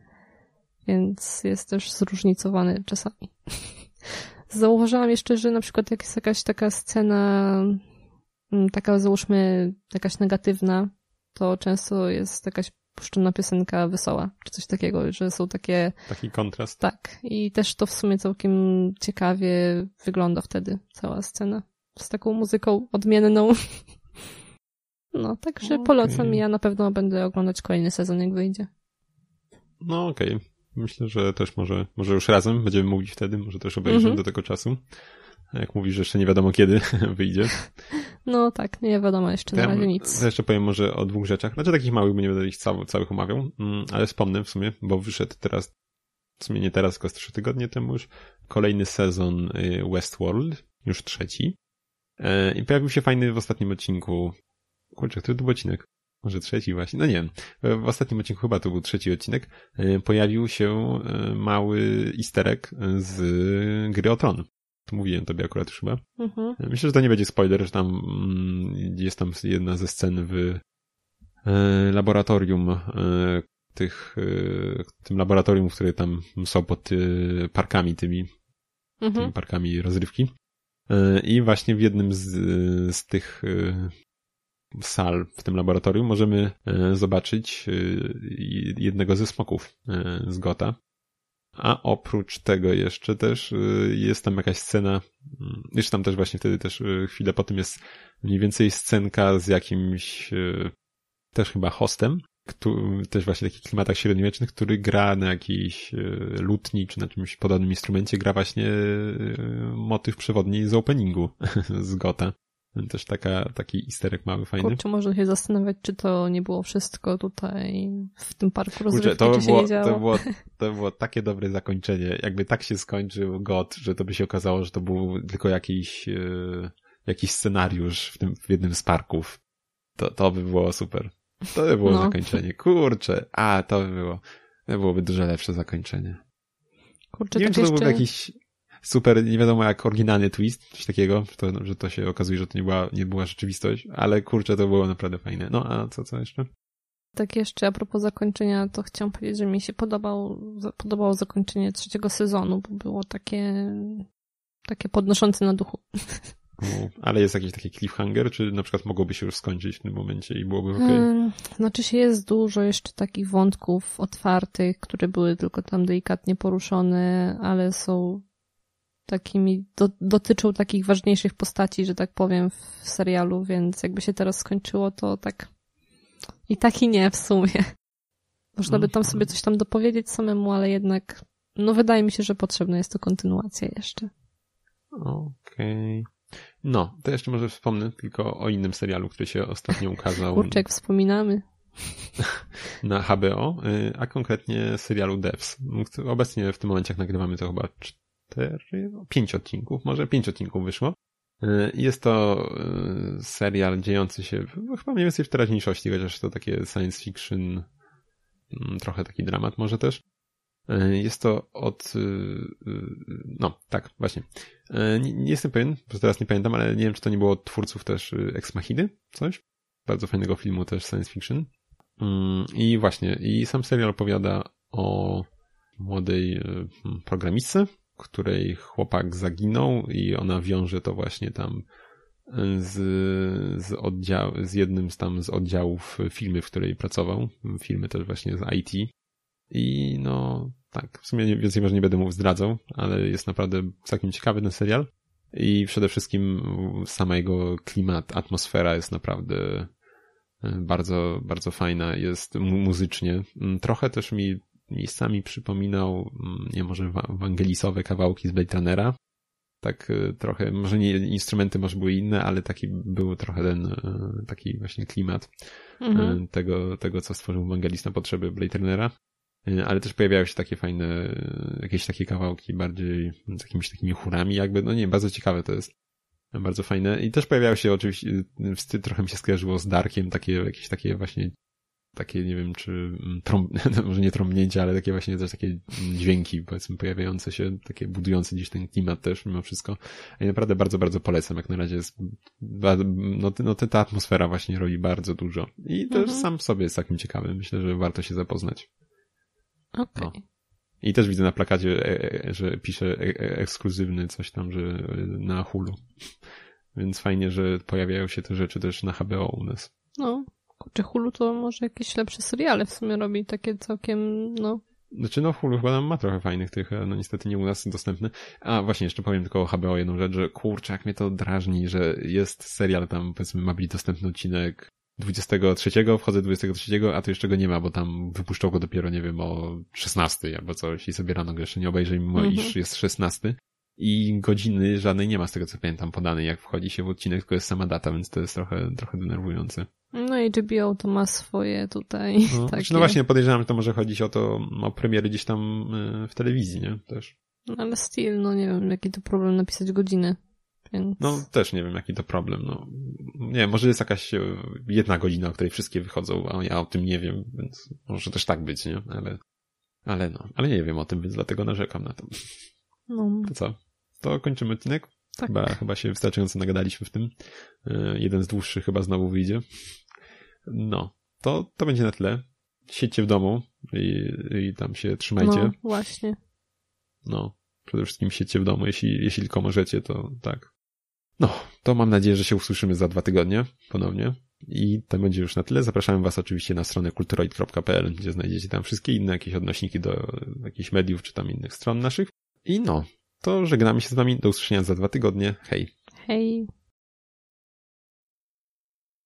więc jest też zróżnicowany czasami. Zauważyłam jeszcze, że na przykład jak jest jakaś taka scena, mm, taka załóżmy jakaś negatywna, to często jest jakaś puszczona piosenka wesoła, czy coś takiego, że są takie... Taki kontrast. Tak. I też to w sumie całkiem ciekawie wygląda wtedy, cała scena. Z taką muzyką odmienną. No, także okay. polecam ja na pewno będę oglądać kolejny sezon, jak wyjdzie. No, okej. Okay. Myślę, że też może, może już razem będziemy mówić wtedy, może też obejrzymy mm -hmm. do tego czasu. Jak mówisz, że jeszcze nie wiadomo kiedy wyjdzie. No tak, nie wiadomo jeszcze na razie nic. Ja jeszcze powiem może o dwóch rzeczach. Znaczy takich małych, bo nie będę ich cały, całych omawiał, mm, ale wspomnę w sumie, bo wyszedł teraz, w sumie nie teraz, tylko z trzy tygodnie temu już, kolejny sezon y, Westworld, już trzeci. E, I pojawił się fajny w ostatnim odcinku Kurczę, który to był odcinek? Może trzeci właśnie? No nie wiem. W ostatnim odcinku chyba to był trzeci odcinek. E, pojawił się e, mały isterek z gry o tron. To mówiłem tobie akurat już chyba. Mhm. E, myślę, że to nie będzie spoiler, że tam mm, jest tam jedna ze scen w laboratorium tych, tym laboratorium, które tam są pod parkami tymi, mhm. tymi parkami rozrywki. I właśnie w jednym z, z tych sal w tym laboratorium możemy e, zobaczyć e, jednego ze smoków e, z Gota. A oprócz tego jeszcze też jest tam jakaś scena, mm, jeszcze tam też właśnie wtedy też chwilę po tym jest mniej więcej scenka z jakimś też chyba hostem, który, też właśnie w takich klimatach średniowiecznych, który gra na jakiejś lutni czy na czymś podobnym instrumencie, gra właśnie motyw przewodni z openingu z Gota. Też taka, taki isterek mały, fajny. Kurczę, można się zastanawiać, czy to nie było wszystko tutaj w tym parku rozrywki, to czy było. To było, to było takie dobre zakończenie. Jakby tak się skończył God, że to by się okazało, że to był tylko jakiś, yy, jakiś scenariusz w tym, w jednym z parków. To, to by było super. To by było no. zakończenie. Kurczę, a to by było, to byłoby dużo lepsze zakończenie. Kurczę, nie tak wiem, czy to jeszcze... był jakiś super, nie wiadomo jak oryginalny twist, coś takiego, że to, że to się okazuje, że to nie była, nie była rzeczywistość, ale kurczę, to było naprawdę fajne. No a co, co jeszcze? Tak jeszcze a propos zakończenia, to chciałam powiedzieć, że mi się podobał, podobało zakończenie trzeciego sezonu, bo było takie, takie podnoszące na duchu. No, ale jest jakiś taki cliffhanger, czy na przykład mogłoby się już skończyć w tym momencie i byłoby ok? Znaczy się jest dużo jeszcze takich wątków otwartych, które były tylko tam delikatnie poruszone, ale są takimi, do, dotyczą takich ważniejszych postaci, że tak powiem, w serialu, więc jakby się teraz skończyło, to tak i tak i nie w sumie. Można by tam sobie coś tam dopowiedzieć samemu, ale jednak, no wydaje mi się, że potrzebna jest to kontynuacja jeszcze. Okej. Okay. No, to jeszcze może wspomnę tylko o innym serialu, który się ostatnio ukazał. Kurczek, wspominamy. Na HBO, y, a konkretnie serialu Devs. Obecnie w tym momencie, jak nagrywamy, to chyba cztery, no, pięć odcinków, może pięć odcinków wyszło. Y, jest to y, serial dziejący się no, chyba mniej więcej w teraźniejszości, chociaż to takie science fiction, mm, trochę taki dramat może też. Y, jest to od, no tak, właśnie. Nie, nie jestem pewien, bo teraz nie pamiętam, ale nie wiem, czy to nie było od twórców też Ex Machiny, coś? Bardzo fajnego filmu też science fiction. I właśnie, i sam serial opowiada o młodej programistce, której chłopak zaginął i ona wiąże to właśnie tam z, z, oddział, z jednym z tam z oddziałów firmy, w której pracował. Firmy też właśnie z IT. I no, tak, w sumie więcej może nie będę mu zdradzał, ale jest naprawdę całkiem ciekawy ten serial. I przede wszystkim sama jego klimat, atmosfera jest naprawdę e, bardzo, bardzo fajna, jest muzycznie. Trochę też mi miejscami przypominał, mm, nie może ewangelisowe kawałki z Blade Runnera. Tak e, trochę, może nie instrumenty może były inne, ale taki był trochę ten e, taki właśnie klimat mhm. tego, tego, co stworzył Ewangelist na potrzeby Blade Runnera. Y, ale też pojawiają się takie fajne, y, jakieś takie kawałki bardziej z jakimiś takimi chórami jakby, no nie, bardzo ciekawe to jest. Bardzo fajne. I też pojawiały się oczywiście, wstyd trochę mi się skojarzyło z Darkiem, takie jakieś takie właśnie takie, nie wiem, czy mm, trąb, no może nie trąbnięcia, ale takie właśnie też takie dźwięki, powiedzmy, pojawiające się, takie budujące gdzieś ten klimat też mimo wszystko. I naprawdę bardzo, bardzo polecam, jak na razie jest, no, no ta atmosfera właśnie robi bardzo dużo. I też mhm. sam w sobie jest takim ciekawy. Myślę, że warto się zapoznać. Okej. Okay. No. I też widzę na plakacie, e, e, że pisze e, ekskluzywny coś tam, że na Hulu. Więc fajnie, że pojawiają się te rzeczy też na HBO u nas. No, czy Hulu to może jakieś lepsze seriale w sumie robi, takie całkiem, no... Znaczy no Hulu chyba nam ma trochę fajnych tych, no niestety nie u nas dostępne. A właśnie, jeszcze powiem tylko o HBO jedną rzecz, że kurczę, jak mnie to drażni, że jest serial tam, powiedzmy, ma być dostępny odcinek 23, wchodzę 23, a to jeszcze go nie ma, bo tam wypuszczał go dopiero, nie wiem, o 16 albo coś i sobie rano go jeszcze nie obejrzę, mimo mm -hmm. iż jest 16. I godziny żadnej nie ma z tego, co pamiętam, podanej, jak wchodzi się w odcinek, tylko jest sama data, więc to jest trochę, trochę denerwujące. No i HBO to ma swoje tutaj. No, takie... no właśnie, podejrzewam, że to może chodzić o to, o premiery gdzieś tam e, w telewizji, nie? Też. No ale still, no nie wiem, jaki to problem napisać godziny. Więc... No też nie wiem, jaki to problem. No, nie może jest jakaś e, jedna godzina, o której wszystkie wychodzą, a ja o tym nie wiem, więc może też tak być, nie? Ale, ale no, ale nie wiem o tym, więc dlatego narzekam na to. No. To co? To kończymy odcinek? Tak. Chyba, chyba się wystarczająco nagadaliśmy w tym. E, jeden z dłuższych chyba znowu wyjdzie. No, to, to będzie na tyle. Siedźcie w domu i, i tam się trzymajcie. No, właśnie. No, przede wszystkim siedźcie w domu, jeśli, jeśli tylko możecie, to tak. No, to mam nadzieję, że się usłyszymy za dwa tygodnie ponownie. I to będzie już na tyle. Zapraszam Was oczywiście na stronę kulturoid.pl, gdzie znajdziecie tam wszystkie inne jakieś odnośniki do jakichś mediów, czy tam innych stron naszych. I no, to żegnamy się z Wami. Do usłyszenia za dwa tygodnie. Hej. Hej.